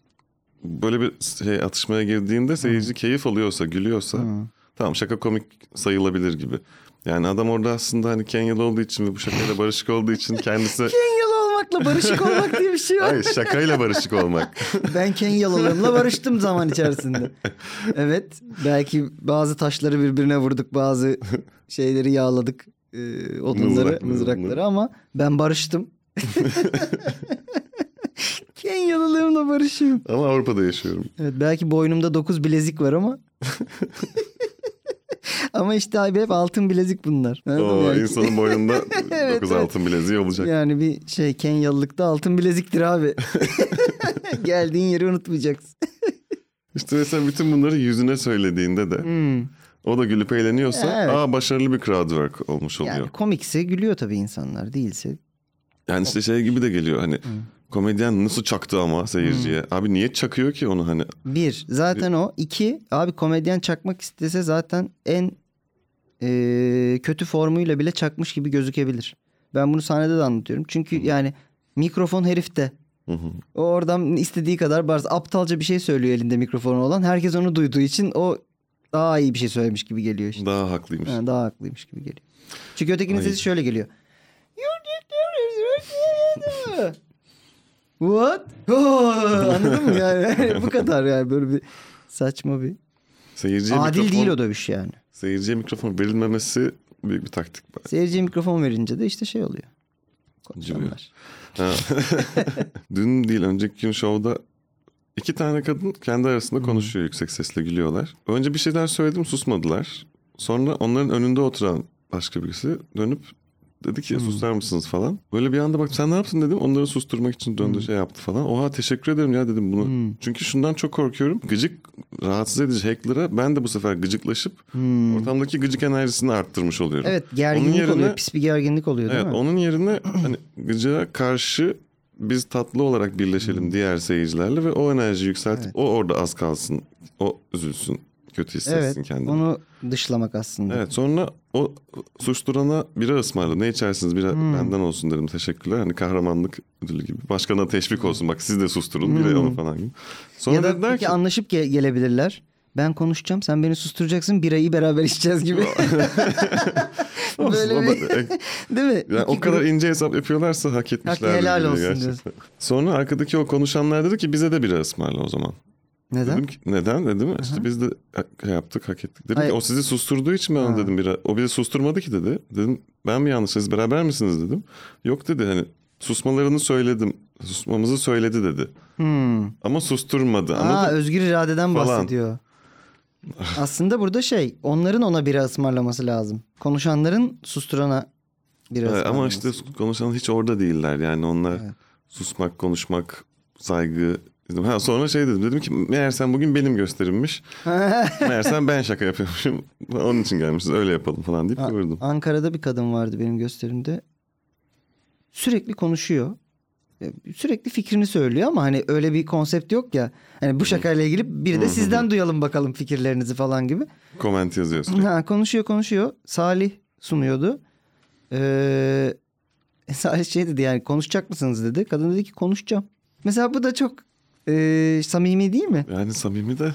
Böyle bir şey atışmaya girdiğinde seyirci keyif alıyorsa, gülüyorsa tamam şaka komik sayılabilir gibi. Yani adam orada aslında hani Kenyalı olduğu için ve bu şakayla barışık olduğu için kendisi... Kenyalı olmakla barışık olmak diye bir şey var. Hayır şakayla barışık olmak. Ben Kenyalılığımla barıştım zaman içerisinde. Evet. Belki bazı taşları birbirine vurduk. Bazı şeyleri yağladık. E, odunları, Mızrak, mızrakları mızrak. ama ben barıştım. Kenyalılığımla barışıyorum. Ama Avrupa'da yaşıyorum. Evet belki boynumda 9 bilezik var ama. ama işte abi hep altın bilezik bunlar. Anladın mı? O Yani- insanın boynunda 9 Evet, evet. altın bileziği olacak. Yani bir şey Kenyalılıkta altın bileziktir abi. Geldiğin yeri unutmayacaksın. İşte mesela bütün bunları yüzüne söylediğinde de Hmm. o da gülüp eğleniyorsa Evet. aa başarılı bir crowd work olmuş oluyor. Yani komikse gülüyor tabii insanlar değilse. Yani işte şey gibi de geliyor hani komedyen nasıl çaktı ama seyirciye. Abi niye çakıyor ki onu hani? Bir zaten o. iki abi komedyen çakmak istese zaten en e, kötü formuyla bile çakmış gibi gözükebilir. Ben bunu sahnede de anlatıyorum. Çünkü yani mikrofon herifte. O oradan istediği kadar bazı aptalca bir şey söylüyor elinde mikrofonu olan. Herkes onu duyduğu için o daha iyi bir şey söylemiş gibi geliyor işte. Daha haklıymış. Ha, daha haklıymış gibi geliyor. Çünkü ötekinin Ay. sesi şöyle geliyor. What? Oh, anladın mı yani? Bu kadar yani böyle bir saçma bir. Seyirciye Adil mikrofon, değil o dövüş yani. Seyirciye mikrofon verilmemesi büyük bir taktik. Seyirciye mikrofon verince de işte şey oluyor. Konuşanlar. Ha. Dün değil önceki gün şovda iki tane kadın kendi arasında konuşuyor yüksek sesle gülüyorlar. Önce bir şeyler söyledim susmadılar. Sonra onların önünde oturan başka birisi dönüp Dedi ki susar mısınız falan. Böyle bir anda bak sen ne yaptın dedim. Onları susturmak için döndü şey yaptı falan. Oha teşekkür ederim ya dedim bunu. Hmm. Çünkü şundan çok korkuyorum. Gıcık rahatsız edici hackler'a ben de bu sefer gıcıklaşıp ortamdaki gıcık enerjisini arttırmış oluyorum. Evet gerginlik Onun yerine- oluyor. Pis bir gerginlik oluyor değil Evet mi? onun yerine hani gıcığa karşı biz tatlı olarak birleşelim diğer seyircilerle ve o enerjiyi yükseltip. Evet. o orada az kalsın. O üzülsün. Kötü hissetsin Evet kendini. onu dışlamak aslında. Evet sonra o susturana bira ısmarladı. Ne içersiniz bira Hmm. benden olsun dedim teşekkürler. Hani kahramanlık ödülü gibi. Başkana teşvik olsun bak siz de susturun bira onu falan gibi. Sonra Hmm. ya da dediler peki ki anlaşıp ge- gelebilirler. Ben konuşacağım sen beni susturacaksın birayı beraber içeceğiz gibi. Böyle bir- e, değil mi? yani İki o kadar grup- ince hesap yapıyorlarsa hak etmişler. helal gibi olsun gerçekten. diyorsun. Sonra arkadaki o konuşanlar dedi ki bize de bira ısmarla o zaman. Neden? Dedim ki neden dedim. İşte biz de hak- yaptık hak ettik. Dedim Hayır. ki o sizi susturduğu için ben Ha. dedim bira. O bizi susturmadı ki dedi. Dedim ben mi yanlış siz beraber misiniz dedim. Yok dedi hani susmalarını söyledim. Susmamızı söyledi dedi. Hmm. Ama susturmadı Aa, anladın? özgür iradeden Falan. bahsediyor. Aslında burada şey onların ona bira ısmarlaması lazım. Konuşanların susturana bira Evet, ama işte konuşan hiç orada değiller yani onlar Evet. susmak, konuşmak, saygı. Ha, sonra şey dedim dedim ki meğersem bugün benim gösterimmiş. meğersem ben şaka yapıyormuşum. Onun için gelmişiz öyle yapalım falan deyip kıvırdım. Ankara'da bir kadın vardı benim gösterimde. Sürekli konuşuyor. E, Sürekli fikrini söylüyor ama hani öyle bir konsept yok ya. Hani bu şakayla ilgili biri de sizden duyalım bakalım fikirlerinizi falan gibi. Koment yazıyor sürekli. Ha, konuşuyor konuşuyor. Salih sunuyordu. Ee, Salih şey dedi yani konuşacak mısınız dedi. Kadın dedi ki konuşacağım. Mesela bu da çok e, samimi değil mi? Yani samimi de.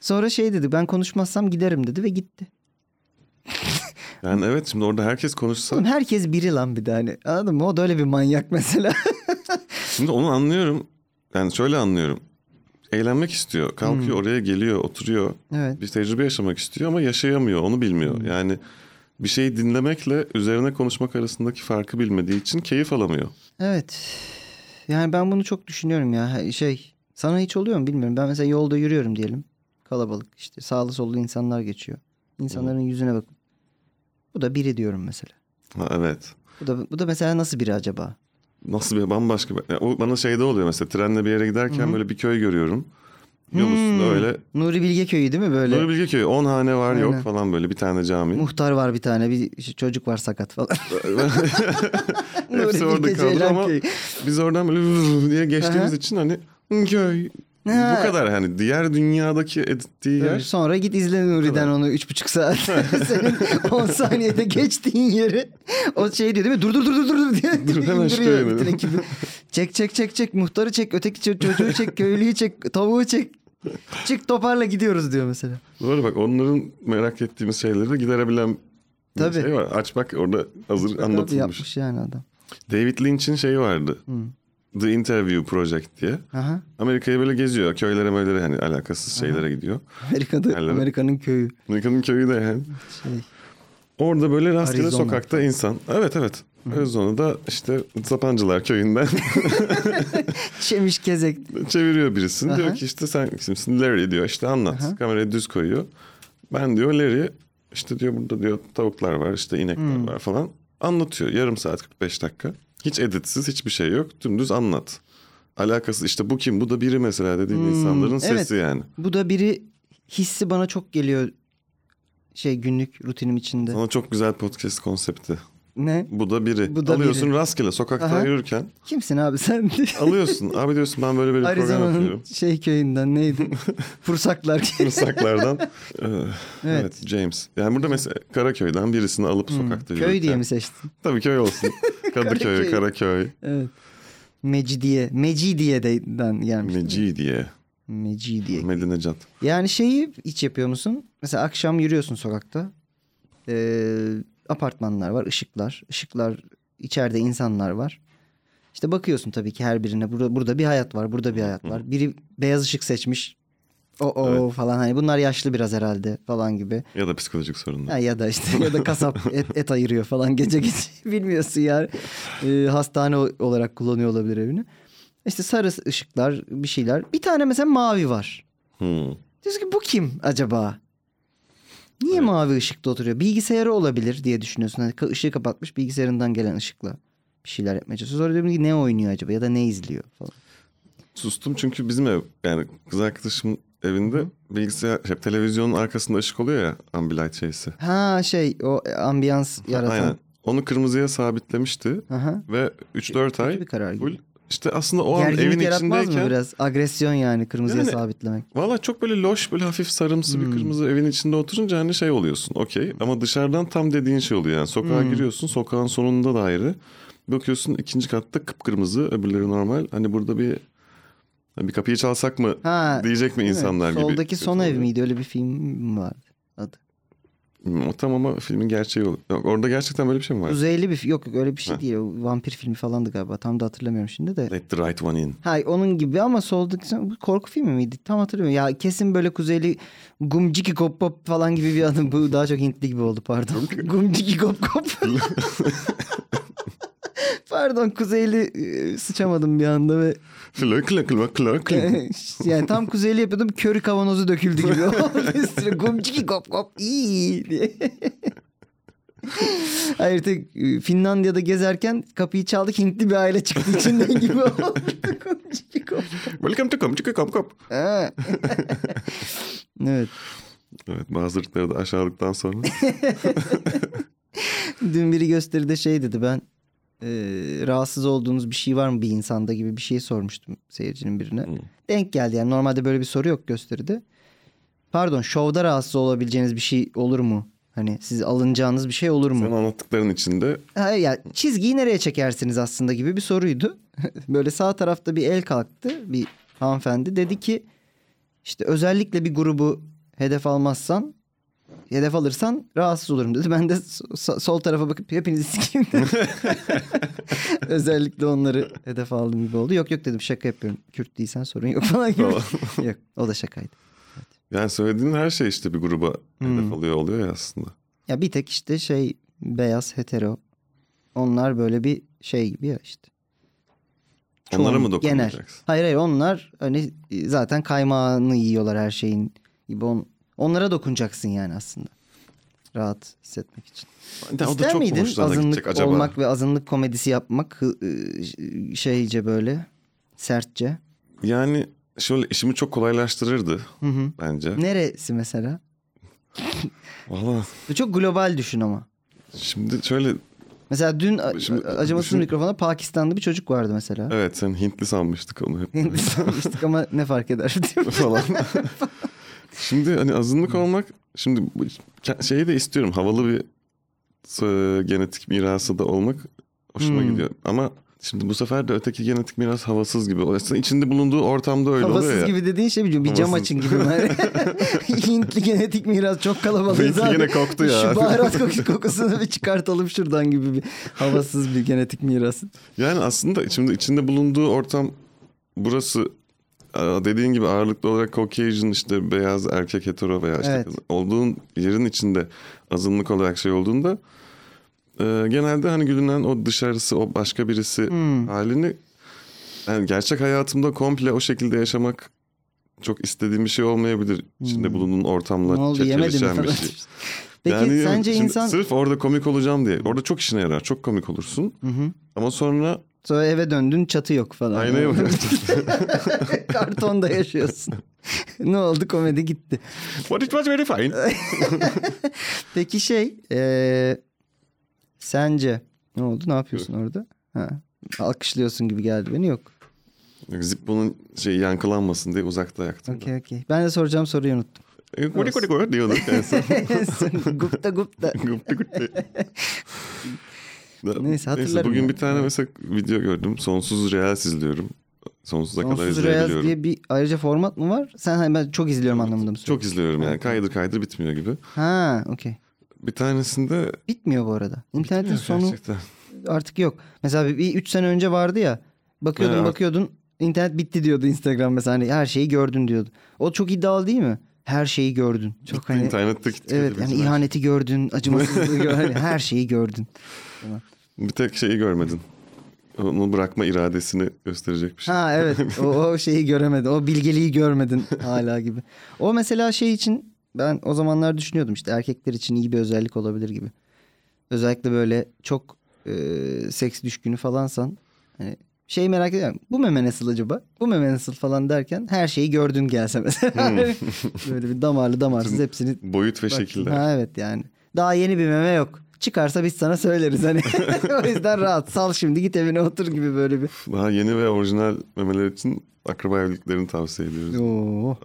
Sonra şey dedi ben konuşmazsam giderim dedi ve gitti. Yani evet şimdi orada herkes konuşsa. Oğlum herkes biri lan bir de hani anladın mı? O da öyle bir manyak mesela. Şimdi onu anlıyorum. Yani şöyle anlıyorum. Eğlenmek istiyor. Kalkıyor oraya geliyor oturuyor. evet. Bir tecrübe yaşamak istiyor ama yaşayamıyor. Onu bilmiyor. Yani bir şeyi dinlemekle üzerine konuşmak arasındaki farkı bilmediği için keyif alamıyor. Evet. Yani ben bunu çok düşünüyorum ya. Şey sana hiç oluyor mu bilmiyorum. Ben mesela yolda yürüyorum diyelim. Kalabalık işte sağlı sollu insanlar geçiyor. İnsanların yüzüne bakıp bu da biri diyorum mesela. Ha, evet. Bu da bu da mesela nasıl biri acaba? Nasıl bir bambaşka bir... Yani o bana şeyde oluyor mesela trenle bir yere giderken böyle bir köy görüyorum. Yol üstünde Hmm. öyle. Nuri Bilge köyü değil mi böyle? Nuri Bilge köyü 10 hane var yok Aynen. falan böyle bir tane cami. Muhtar var bir tane, bir çocuk var sakat falan. Hepsi Nuri orada Bilge kaldı Ceylan ama köyü. biz oradan böyle diye geçtiğimiz Aha. için hani "Hı, köy Ha. bu kadar hani diğer dünyadaki ettiği yer Sonra git izle Nuri'den onu üç buçuk saat. Senin 10 saniyede geçtiğin yeri. O şey diyor değil mi? Dur dur dur dur dur diye Dur, indiriyor bütün ekibi. Çek çek çek çek muhtarı çek öteki ço- çocuğu çek köylüyü çek tavuğu çek. Çık toparla gidiyoruz diyor mesela. Doğru bak onların merak ettiğimiz şeyleri de giderebilen bir Tabii. şey var. Aç bak orada hazır anlatılmış. Yapmış yani adam. David Lynch'in şeyi vardı. The Interview Project diye. Aha. Amerika'yı böyle geziyor. Köylere möylere hani alakasız şeylere gidiyor. Amerika'da Yerlere. Amerika'nın köyü. Amerika'nın köyü de yani. Şey. Orada böyle rastgele Arizona. sokakta insan. Evet evet. Arizona'da işte Sapancılar köyünden Çemiş kezek. çeviriyor birisini. Aha. Diyor ki işte sen kimsin? Larry diyor. İşte anlat. Kamerayı düz koyuyor. Ben diyor Larry işte diyor burada diyor tavuklar var işte inekler Hmm. var falan. Anlatıyor. Yarım saat 45 dakika. Hiç editsiz hiçbir şey yok. Dümdüz anlat. Alakası işte bu kim? Bu da biri mesela dediğin insanların sesi Hmm, evet. yani. Bu da biri hissi bana çok geliyor şey günlük rutinim içinde. Sana çok güzel podcast konsepti. Ne? Bu da biri. Bu da Alıyorsun biri. rastgele sokakta Aha. yürürken. Kimsin abi sen? Alıyorsun. Abi diyorsun ben böyle bir program yapıyorum. şey köyünden neydi? Pursaklar. Fırsaklardan. Ee, evet. Evet. James. Yani burada mesela Karaköy'den birisini alıp sokakta yürürken. Köy diye mi seçtin? Tabii köy olsun. Kadıköy, Karaköy. Karaköy. Evet. Mecidiye. Mecidiye'den gelmiş. Mecidiye. Mecidiye. Medinecat. Yani şeyi hiç yapıyor musun? Mesela akşam yürüyorsun sokakta. Ee, apartmanlar var, ışıklar. Işıklar içeride insanlar var. İşte bakıyorsun tabii ki her birine. Burada, burada bir hayat var, burada bir hayat var. Biri beyaz ışık seçmiş. O o falan hani bunlar yaşlı biraz herhalde falan gibi. Ya da psikolojik sorunlar. Ha, ya da işte ya da kasap et, et ayırıyor falan gece gece bilmiyorsun yani. Ee, hastane olarak kullanıyor olabilir evini. İşte sarı ışıklar bir şeyler. Bir tane mesela mavi var. Hmm. Diyorsun ki bu kim acaba? Niye mavi ışıkta oturuyor? Bilgisayarı olabilir diye düşünüyorsun. Hani ışığı kapatmış bilgisayarından gelen ışıkla bir şeyler yapmaya çalışıyor. Sonra diyorum ki ne oynuyor acaba ya da ne izliyor falan. Sustum çünkü bizim ev yani kız arkadaşımın evinde bilgisayar hep televizyonun arkasında ışık oluyor ya ambilight şeysi. Ha şey o ambiyans yaratan. Aynen. Onu kırmızıya sabitlemişti Aha. ve 3-4 Kötü ay bir karar gibi. İşte aslında o an Gerginlik evin yaratmaz mı içindeyken biraz? Agresyon yani kırmızıya Yani- sabitlemek. Valla çok böyle loş böyle hafif sarımsı Hmm. bir kırmızı evin içinde oturunca hani şey oluyorsun okey. Ama dışarıdan tam dediğin şey oluyor yani. Sokağa Hmm. giriyorsun sokağın sonunda da ayrı. Bakıyorsun ikinci katta kıpkırmızı öbürleri normal. Hani burada bir bir kapıyı çalsak mı Ha, diyecek mi değil mi? insanlar gibi. Soldaki son ev miydi? Öyle bir film vardı? Adı. O tam ama filmin gerçeği oluyor. Yok, orada gerçekten böyle bir şey mi var? Kuzeyli bir yok yok öyle bir şey Ha. değil. O vampir filmi falandı galiba. Tam da hatırlamıyorum şimdi de. Let the right one in. Ha onun gibi ama soldaki bu korku filmi miydi? Tam hatırlamıyorum. Ya kesin böyle kuzeyli Gumciki Kop Pop falan gibi bir adım. Bu daha çok Hintli gibi oldu pardon. Gumciki Kop Kop. pardon kuzeyli e, sıçamadım bir anda ve klök klök klök klök. yani tam kuzeyli yapıyordum körü kavanozu döküldü gibi üstüne gumciki kop kop iyi diye. Hayır tek e, Finlandiya'da gezerken kapıyı çaldık Hintli bir aile çıktı içinden gibi oldu. Kop. Welcome to Komçuk Kop Kop. Evet. Evet bazı ırkları da aşağılıktan sonra. Dün biri gösteride şey dedi ben e, rahatsız olduğunuz bir şey var mı bir insanda gibi bir şey sormuştum seyircinin birine. Hmm. Denk geldi yani normalde böyle bir soru yok gösteride. Pardon şovda rahatsız olabileceğiniz bir şey olur mu? Hani siz alınacağınız bir şey olur mu? Sen anlattıkların içinde Hayır ya çizgiyi nereye çekersiniz aslında gibi bir soruydu. Böyle sağ tarafta bir el kalktı bir hanımefendi dedi ki işte özellikle bir grubu hedef almazsan hedef alırsan rahatsız olurum dedi. Ben de so- sol tarafa bakıp hepinizi sikeyim özellikle onları hedef aldım gibi oldu. Yok yok dedim şaka yapıyorum. Kürt değilsen sorun yok falan gibi. yok o da şakaydı. yani söylediğin her şey işte bir gruba Hmm. hedef alıyor oluyor ya aslında. Ya bir tek işte şey beyaz hetero onlar böyle bir şey gibi ya işte. Onlara mı Çoğun- genel. Hayır hayır onlar hani zaten kaymağını yiyorlar her şeyin gibi. On, onlara dokunacaksın yani aslında. Rahat hissetmek için. Ya o da İster çok miydin azınlık acaba. olmak ve azınlık komedisi yapmak hı- ı- şeyce böyle sertçe? Yani şöyle işimi çok kolaylaştırırdı Hı hı. bence. Neresi mesela? Valla çok global düşün ama. şimdi şöyle Mesela dün Şimdi acımasız düşün- mikrofona Pakistanlı bir çocuk vardı mesela. evet sen Hintli sanmıştık onu hep Sanmıştık ama ne fark eder falan. şimdi hani azınlık olmak şimdi şeyi de istiyorum havalı bir genetik mirası da olmak hoşuma Hmm. gidiyor. Ama şimdi bu sefer de öteki genetik miras havasız gibi. oluyor. Aslında içinde bulunduğu ortamda öyle oluyor Havasız ya. gibi dediğin şey biliyorum. Bir cam Havasız. açın gibi. Hintli genetik miras çok kalabalık. Zaten. yine koktu ya. Şu baharat kokusu, kokusunu bir çıkartalım şuradan gibi bir havasız bir genetik miras. Yani aslında şimdi içinde bulunduğu ortam burası dediğin gibi ağırlıklı olarak Caucasian işte beyaz erkek hetero veya işte Evet. olduğun yerin içinde azınlık olarak şey olduğunda e, genelde hani gülünen o dışarısı o başka birisi Hmm. halini yani gerçek hayatımda komple o şekilde yaşamak çok istediğim bir şey olmayabilir. İçinde Hmm. bulunduğun ortamla Ne oldu bir şey. Peki Yani sence insan... Sırf orada komik olacağım diye. Orada çok işine yarar. Çok komik olursun. Hı hı. Ama sonra Sonra eve döndün çatı yok falan. aynaya bak. Kartonda yaşıyorsun. ne oldu komedi gitti. But it was very fine. Peki şey eee, sence ne oldu ne yapıyorsun orada? Ha, alkışlıyorsun gibi geldi beni yok. Zippo'nun şey yankılanmasın diye uzakta yaktım. Okey okey. Ben de soracağım soruyu unuttum. E, diyorduk en son. gupta gupta. Gupti gupti. Neyse, hatırlarım bugün ya. bir tane mesela video gördüm. Sonsuz Reels izliyorum. Sonsuza kadar Sonsuz Reels izleyebiliyorum. diye bir ayrıca format mı var? Sen hani ben çok izliyorum anlamında mı Çok izliyorum yani. Kaydır kaydır bitmiyor gibi. Ha okey. Bir tanesinde Bitmiyor bu arada. İnternetin Bitmiyor sonu gerçekten. artık yok. Mesela bir, bir üç sene önce vardı ya. Bakıyordun Evet. bakıyordun internet bitti diyordu Instagram mesela hani her şeyi gördün diyordu. O çok iddialı değil mi? Her şeyi gördün. Çok hani İnternette gitti. evet yani ihaneti gördün, acımasızlığı gördün, hani her şeyi gördün. Bir tek şeyi görmedin. Onu bırakma iradesini gösterecek bir şey. Ha evet o, o şeyi göremedin. O bilgeliği görmedin hala gibi. O mesela şey için ben o zamanlar düşünüyordum işte erkekler için iyi bir özellik olabilir gibi. Özellikle böyle çok e, seks düşkünü falansan hani şey merak ediyorum. Bu meme nasıl acaba? Bu meme nasıl falan derken her şeyi gördün gelse mesela. böyle bir damarlı damarsız hepsini Boyut ve şekiller. Ha evet yani. Daha yeni bir meme yok. Çıkarsa biz sana söyleriz hani. o yüzden rahat. Sal şimdi git evine otur gibi böyle bir. Daha yeni ve orijinal memeler için akraba evliliklerini tavsiye ediyoruz. Oo.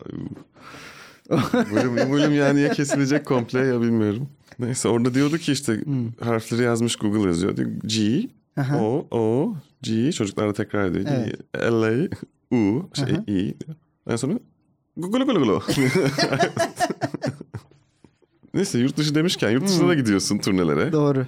bölüm, bölüm yani ya kesilecek komple ya bilmiyorum. Neyse orada diyordu ki işte harfleri yazmış Google yazıyor. Diyor, G, Aha. O, O, G. Çocuklar da tekrar ediyor. G, L, A, U, şey, Aha. E. En sonra Google, Google, Google. Neyse yurt dışı demişken yurt dışına da gidiyorsun turnelere. Doğru.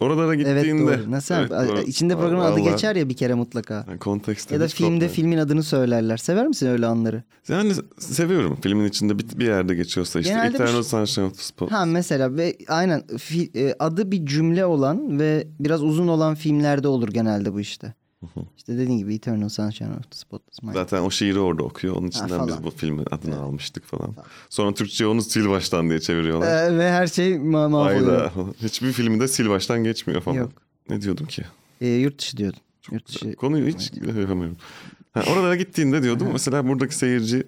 Oralara Evet gittiğinde. doğru. Nasıl? Evet, doğru. İçinde programın adı geçer ya bir kere mutlaka. Yani kontekste Ya da filmde kopmuyor. filmin adını söylerler. Sever misin öyle anları? Yani seviyorum. Filmin içinde bir, bir yerde geçiyorsa işte Genelde bir Eternal şey- Sunshine of the Spot. Ha mesela ve aynen fi- e, adı bir cümle olan ve biraz uzun olan filmlerde olur genelde bu işte. İşte dediğin gibi Eternal Sunshine of the Spotless Mind. Zaten o şiiri orada okuyor. Onun içinden falan. biz bu filmin adını almıştık falan. Sonra Türkçe onu sil baştan diye çeviriyorlar. Ee, ve her şey ma- mahvoluyor. Hiçbir filmde sil baştan geçmiyor falan. Yok. Ne diyordum ki? Ee, yurt dışı diyordun. yurt dışı. Konuyu hiç yapamıyorum. Ha, oralara gittiğinde diyordum mesela buradaki seyirci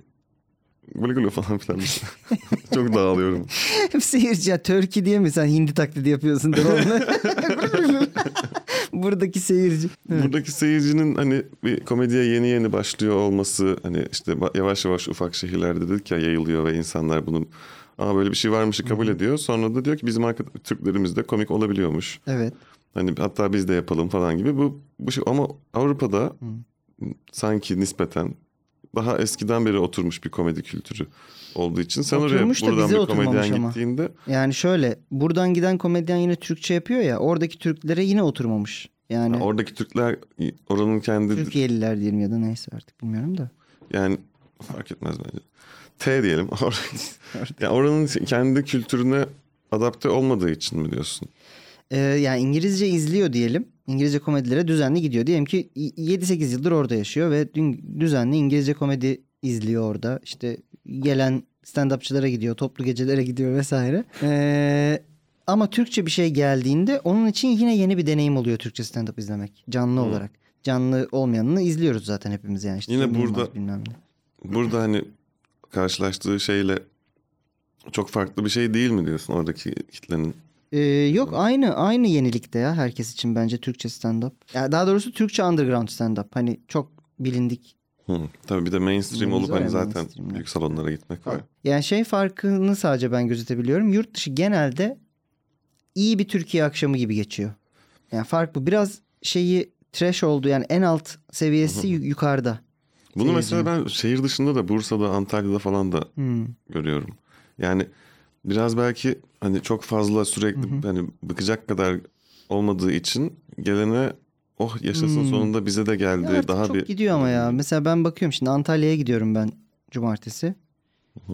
gülüyor falan filan. Çok dağılıyorum. Seyirci ya Turkey diye mi sen hindi taklidi yapıyorsun? Buradaki seyirci. Buradaki seyircinin hani bir komediye yeni yeni başlıyor olması hani işte yavaş yavaş ufak şehirlerde dedik ya yayılıyor ve insanlar bunun Aa böyle bir şey varmışı kabul ediyor. Sonra da diyor ki bizim arka, Türklerimiz de komik olabiliyormuş. Evet. Hani hatta biz de yapalım falan gibi. Bu, bu şey ama Avrupa'da sanki nispeten daha eskiden beri oturmuş bir komedi kültürü olduğu için sen oraya Oturmuş da buradan bir komedyen ama. gittiğinde Yani şöyle buradan giden komedyen yine Türkçe yapıyor ya oradaki Türklere yine oturmamış. Yani oradaki Türkler oranın kendi Türkiye'liler diyelim ya da neyse artık bilmiyorum da. Yani fark etmez bence. T diyelim. yani oranın kendi kültürüne adapte olmadığı için mi diyorsun? Ee, yani İngilizce izliyor diyelim. İngilizce komedilere düzenli gidiyor. Diyelim ki 7-8 yıldır orada yaşıyor ve dün düzenli İngilizce komedi izliyor orada. İşte gelen stand-upçılara gidiyor, toplu gecelere gidiyor vesaire. Ee, ama Türkçe bir şey geldiğinde onun için yine yeni bir deneyim oluyor Türkçe stand-up izlemek. Canlı olarak. Canlı olmayanını izliyoruz zaten hepimiz yani. İşte Yine burada- bilmem ne. Burada hani karşılaştığı şeyle çok farklı bir şey değil mi diyorsun oradaki kitlenin? Ee, yok aynı aynı yenilikte ya herkes için bence Türkçe stand-up. Ya daha doğrusu Türkçe underground stand-up. Hani çok bilindik. Hı. Tabii bir de mainstream Yalnız olup hani zaten büyük salonlara gitmek var. Yani şey farkını sadece ben gözetebiliyorum. Yurt dışı genelde iyi bir Türkiye akşamı gibi geçiyor. Yani fark bu. Biraz şeyi trash oldu yani en alt seviyesi yu- yukarıda. Bunu mesela ben şehir dışında da Bursa'da, Antalya'da falan da Hmm. görüyorum. Yani biraz belki hani çok fazla sürekli hani bıkacak kadar olmadığı için gelene oh yaşasın Hmm. sonunda bize de geldi. Ya Daha çok bir gidiyor ama ya. Mesela ben bakıyorum şimdi Antalya'ya gidiyorum ben cumartesi.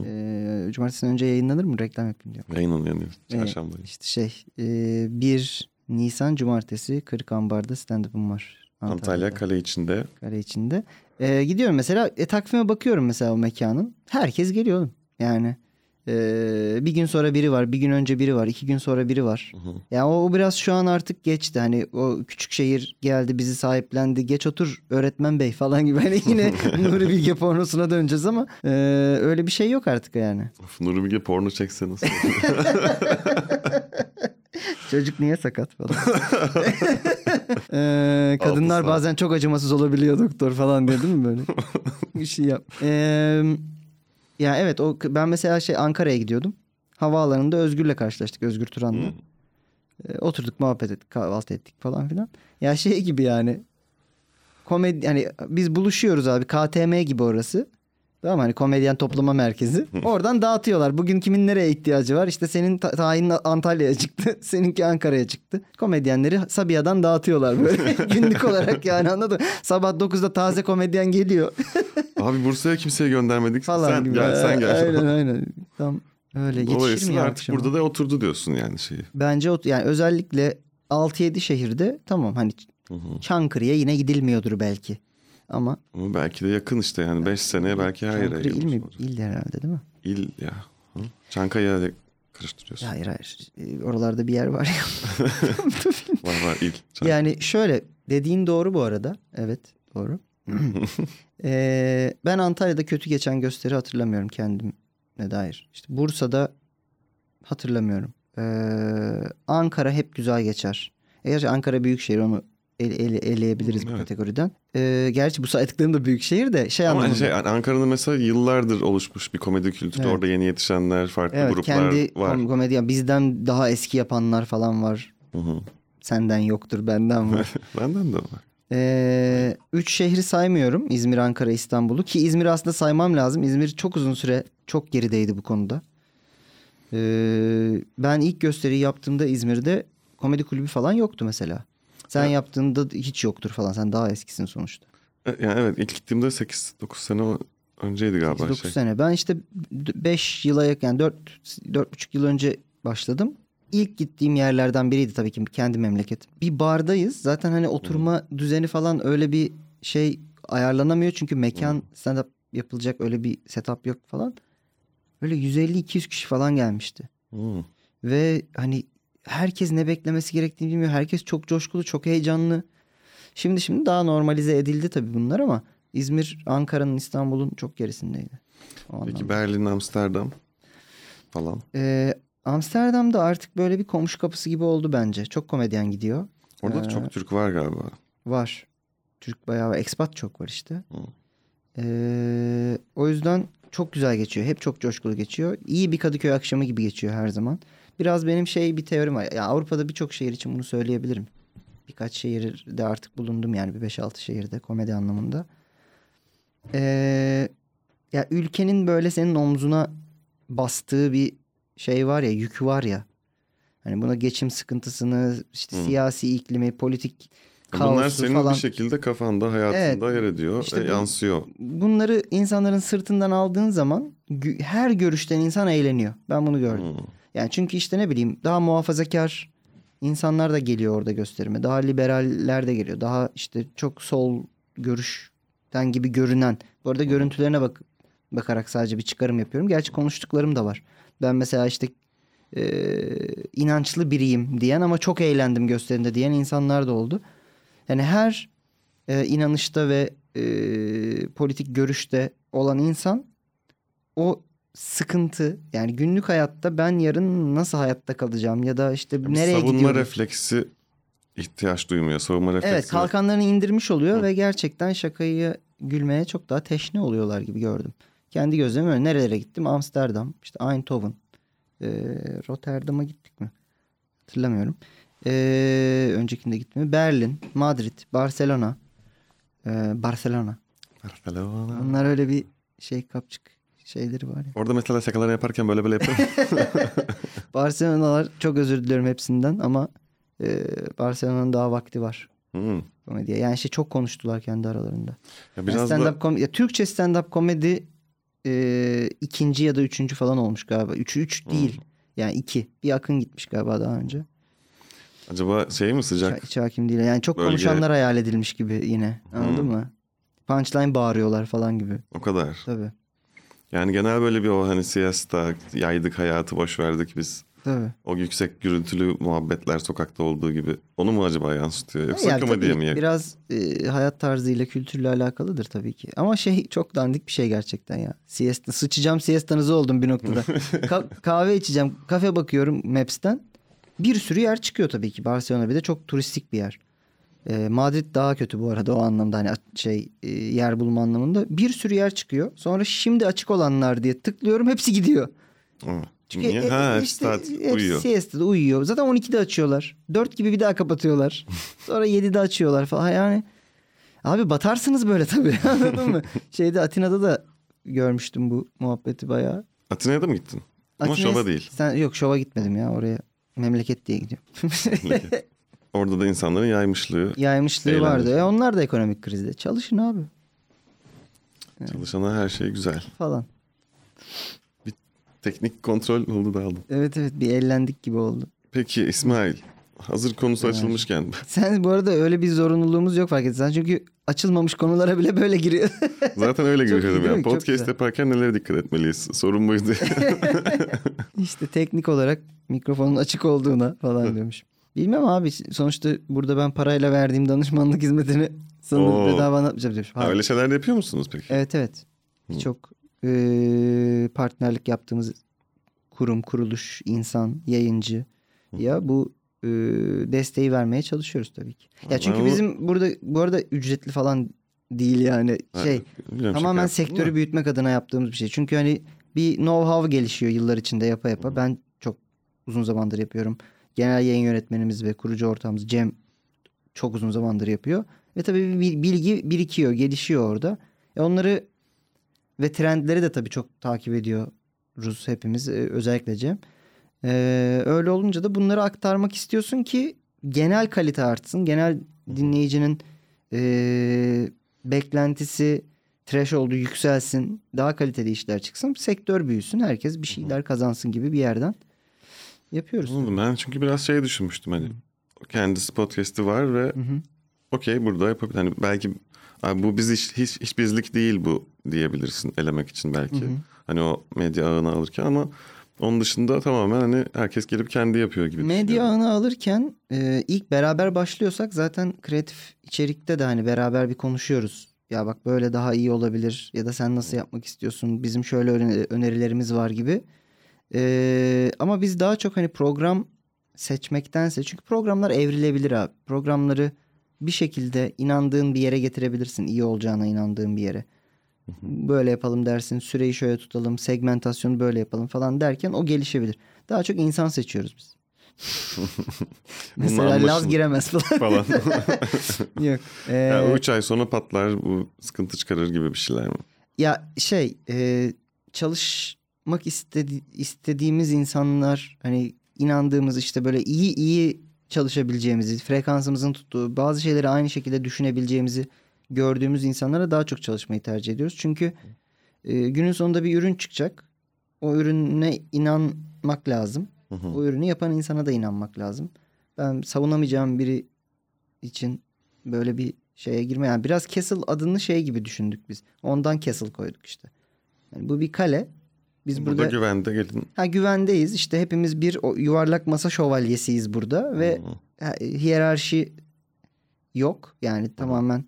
Ee, cumartesiden önce yayınlanır mı? Reklam yapayım diyorum. yayınlanıyor çarşamba. İşte şey e, 1 Nisan cumartesi Kırık Ambar'da stand-up'ım var. Antalya Antalya'da. kale içinde. kare içinde. Ee, gidiyorum mesela e, takvime bakıyorum mesela o mekanın. Herkes geliyor oğlum. Yani e, bir gün sonra biri var, bir gün önce biri var, iki gün sonra biri var. Yani o, o biraz şu an artık geçti. Hani o küçük şehir geldi bizi sahiplendi. Geç otur öğretmen bey falan gibi. Hani yine Nuri Bilge pornosuna döneceğiz ama e, öyle bir şey yok artık yani. Of, Nuri Bilge porno çekse nasıl? Çocuk niye sakat falan. Ee, kadınlar bazen çok acımasız olabiliyor doktor falan diye değil mi böyle? bir şey yap. Ee, ya evet o ben mesela şey Ankara'ya gidiyordum. Havaalanında Özgür'le karşılaştık. Özgür Turan'la. Ee, oturduk muhabbet ettik kahvaltı ettik falan filan. Ya şey gibi yani komedi hani biz buluşuyoruz abi KTM gibi orası. Tamam hani komedyen toplama merkezi. Oradan dağıtıyorlar. Bugün kimin nereye ihtiyacı var? İşte senin ta- tayinin Antalya'ya çıktı. Seninki Ankara'ya çıktı. Komedyenleri Sabiha'dan dağıtıyorlar böyle. Günlük olarak yani anladın mı? Sabah 9'da taze komedyen geliyor Abi Bursa'ya kimseye göndermedik. falan sen gibi. gel sen gel. Aynen aynen. Tam öyle yetişir mi artık akşama? burada da oturdu diyorsun yani şeyi. Bence yani özellikle 6-7 şehirde tamam hani Çankırı'ya yine gidilmiyordur belki. Ama Ama belki de yakın işte yani 5 seneye belki her yere Çankırı il mi? olacak. İl herhalde değil mi? İl ya. Hı? Çankaya ile karıştırıyorsun. Hayır hayır. Ee, Oralarda bir yer var ya. Var var il. Çankaya. yani şöyle dediğin doğru bu arada. Evet doğru. Ee, ben Antalya'da kötü geçen gösteri hatırlamıyorum kendime dair. İşte Bursa'da hatırlamıyorum. Ee, Ankara hep güzel geçer. Eğer Ankara büyük şehir onu ele, ele- eleyebiliriz bu Evet. kategoriden. Ee, gerçi bu saydıklarım da büyük şehir de şey Ama anlamında. şey, Ankara'da mesela yıllardır oluşmuş bir komedi kültürü. Evet. Orada yeni yetişenler, farklı evet gruplar kendi var. kom- komedyen bizden daha eski yapanlar falan var. Hı hı. Senden yoktur benden var. Benden de var. Ee, üç şehri saymıyorum. İzmir, Ankara, İstanbul'u. Ki İzmir'i aslında saymam lazım. İzmir çok uzun süre çok gerideydi bu konuda. Ee, ben ilk gösteriyi yaptığımda İzmir'de komedi kulübü falan yoktu mesela. Sen Evet. yaptığında hiç yoktur falan. Sen daha eskisin sonuçta. E, Yani evet ilk gittiğimde 8-9 sene önceydi galiba. 9 şey. sene. Ben işte 5 yıla yakın yani 4 4,5 yıl önce başladım. İlk gittiğim yerlerden biriydi tabii ki kendi memleketim. Bir bardayız. Zaten hani oturma düzeni falan öyle bir şey ayarlanamıyor. Çünkü mekan stand up yapılacak öyle bir setup yok falan. Böyle 150-200 kişi falan gelmişti. Hı. Ve hani herkes ne beklemesi gerektiğini bilmiyor. Herkes çok coşkulu, çok heyecanlı. Şimdi şimdi daha normalize edildi tabii bunlar ama İzmir, Ankara'nın, İstanbul'un çok gerisindeydi. O Peki anlamda. Berlin, Amsterdam falan. Ee, Amsterdam'da artık böyle bir komşu kapısı gibi oldu bence. Çok komedyen gidiyor. Orada da Ee, çok Türk var galiba. Var. Türk bayağı var. Expat çok var işte. Hı. Ee, o yüzden çok güzel geçiyor. Hep çok coşkulu geçiyor. İyi bir Kadıköy akşamı gibi geçiyor her zaman. Biraz benim şey bir teorim var. Ya Avrupa'da birçok şehir için bunu söyleyebilirim. Birkaç şehirde artık bulundum yani bir 5-6 şehirde komedi anlamında. Ee, ya ülkenin böyle senin omzuna bastığı bir şey var ya, yük var ya. Hani buna geçim sıkıntısını, işte Hı. siyasi iklimi, politik Bunlar kaosu senin falan. bir şekilde kafanda, hayatında yer ediyor. İşte e, bu- yansıyor. Bunları insanların sırtından aldığın zaman her görüşten insan eğleniyor. Ben bunu gördüm. Hı. Yani çünkü işte ne bileyim daha muhafazakar insanlar da geliyor orada gösterime. Daha liberaller de geliyor. Daha işte çok sol görüşten gibi görünen. Bu arada görüntülerine bak bakarak sadece bir çıkarım yapıyorum. Gerçi konuştuklarım da var. Ben mesela işte e, inançlı biriyim diyen ama çok eğlendim gösterimde diyen insanlar da oldu. Yani her e, inanışta ve e, politik görüşte olan insan o sıkıntı yani günlük hayatta ben yarın nasıl hayatta kalacağım ya da işte Bir nereye savunma gidiyorum. refleksi ihtiyaç duymuyor. Savunma refleksi. Evet kalkanlarını indirmiş oluyor Hı. ve gerçekten şakayı gülmeye çok daha teşne oluyorlar gibi gördüm. Kendi gözlemim öyle. Nerelere gittim? Amsterdam, işte Eindhoven, e, Rotterdam'a gittik mi? Hatırlamıyorum. E, öncekinde gittim? Berlin, Madrid, Barcelona, e, Barcelona. Barcelona. Bunlar öyle bir şey kapçık şeyleri var ya. Orada mesela şakalar yaparken böyle böyle yapıyor. Barcelona'lar çok özür diliyorum hepsinden ama e, Barcelona'nın daha vakti var Hı. komediye. Yani şey çok konuştular kendi aralarında. Ya Yani biraz stand-up da kom- ya Türkçe stand-up komedi e, ikinci ya da üçüncü falan olmuş galiba. Üçü üç Hmm. değil. Yani iki. Bir akın gitmiş galiba daha önce. acaba şey mi sıcak? Hiç, hiç hakim değil. Yani çok Bölge- konuşanlar hayal edilmiş gibi yine. Anladın Hmm. mı? Punchline bağırıyorlar falan gibi. O kadar. Tabii. Yani genel böyle bir o hani siesta, yaydık hayatı boş verdik biz. Tabii. O yüksek gürültülü muhabbetler sokakta olduğu gibi. Onu mu acaba yansıtıyor? Yoksa Yani komediye mi? Biraz e, hayat tarzıyla kültürle alakalıdır tabii ki. Ama şey çok dandik bir şey gerçekten ya. Siesta, sıçacağım siestanızı oldum bir noktada. Ka- kahve içeceğim. Kafe bakıyorum Maps'ten. Bir sürü yer çıkıyor tabii ki. Barcelona bir de çok turistik bir yer. E, Madrid daha kötü bu arada o anlamda hani şey e, yer bulma anlamında. Bir sürü yer çıkıyor. Sonra şimdi açık olanlar diye tıklıyorum hepsi gidiyor. Aa, Çünkü Niye? e, ha, hepsi işte saat uyuyor. siesta'da uyuyor. Zaten 12'de açıyorlar. 4 gibi bir daha kapatıyorlar. Sonra 7'de açıyorlar falan. Yani abi batarsınız böyle tabii. Anladın mı? Şeyde Atina'da da görmüştüm bu muhabbeti bayağı. Atina'ya da mı gittin? Ama Atina'ya- şova değil. Sen, yok şova gitmedim ya oraya. Memleket diye gidiyorum. Orada da insanların yaymışlığı. Yaymışlığı Eğlence. vardı. E onlar da ekonomik krizde. Çalışın abi Çalışana her şey güzel. falan. Teknik kontrol oldu da aldım. Evet evet bir eğlendik gibi oldu. Peki İsmail. Hazır konusu Evet. açılmışken. Sen bu arada öyle bir zorunluluğumuz yok fark etsen. Çünkü açılmamış konulara bile böyle giriyor. Zaten öyle değil ya. Podcast yaparken nelere dikkat etmeliyiz? Sorun buydu. işte teknik olarak mikrofonun açık olduğuna falan diyormuş. Bilmem abi sonuçta burada ben parayla verdiğim danışmanlık hizmetini sana bedava anlatmayacağım demiş. Ha, öyle şeyler de yapıyor musunuz peki? Evet evet. Birçok eee, partnerlik yaptığımız kurum, kuruluş, insan, yayıncı ya bu eee, desteği vermeye çalışıyoruz tabii ki. Ya çünkü bizim burada bu arada ücretli falan değil yani Ha, şey biliyorum, tamamen yaptım sektörü da. büyütmek adına yaptığımız bir şey. Çünkü hani bir know-how gelişiyor yıllar içinde yapa yapa. Ben çok uzun zamandır yapıyorum. Genel yayın yönetmenimiz ve kurucu ortağımız Cem çok uzun zamandır yapıyor. Ve tabii bir bilgi birikiyor, gelişiyor orada. E onları ve trendleri de tabii çok takip ediyoruz hepimiz. e, Özellikle Cem. E, öyle olunca da bunları aktarmak istiyorsun ki genel kalite artsın. Genel dinleyicinin e, beklentisi threshold'u yükselsin. Daha kaliteli işler çıksın. Sektör büyüsün. Herkes bir şeyler kazansın gibi bir yerden yapıyoruz. Anladım. Ben çünkü biraz şey düşünmüştüm hani. Kendisi podcast'i var ve Hı hı. okey burada yapabilir. Hani belki "Abi bu biz iş, hiç, hiç bizlik değil bu diyebilirsin elemek için belki. Hani o medya ağını alırken ama onun dışında tamamen hani herkes gelip kendi yapıyor gibi Medya ağını alırken e, ilk beraber başlıyorsak zaten kreatif içerikte de hani beraber bir konuşuyoruz. Ya bak böyle daha iyi olabilir ya da sen nasıl yapmak istiyorsun? Bizim şöyle öne- önerilerimiz var gibi. E, ama biz daha çok hani program seçmektense çünkü programlar evrilebilir abi. Programları bir şekilde inandığın bir yere getirebilirsin. iyi olacağına inandığın bir yere. Böyle yapalım dersin. Süreyi şöyle tutalım. Segmentasyonu böyle yapalım falan derken o gelişebilir. Daha çok insan seçiyoruz biz. Mesela Laz giremez falan. falan. Yok. Ee, yani üç ay sonra patlar bu sıkıntı çıkarır gibi bir şeyler mi? Ya şey e, çalışmak istedi, istediğimiz insanlar hani inandığımız işte böyle iyi iyi çalışabileceğimizi frekansımızın tuttuğu bazı şeyleri aynı şekilde düşünebileceğimizi gördüğümüz insanlara daha çok çalışmayı tercih ediyoruz. Çünkü e, günün sonunda bir ürün çıkacak. O ürüne inanmak lazım. Hı hı. O ürünü yapan insana da inanmak lazım. Ben savunamayacağım biri için böyle bir şeye girme. Yani biraz Castle adını şey gibi düşündük biz. Ondan Castle koyduk işte. Yani bu bir kale. Biz Burada, burada, güvende gelin. ha, güvendeyiz. İşte hepimiz bir yuvarlak masa şövalyesiyiz burada ve ha, hiyerarşi yok. Yani tamamen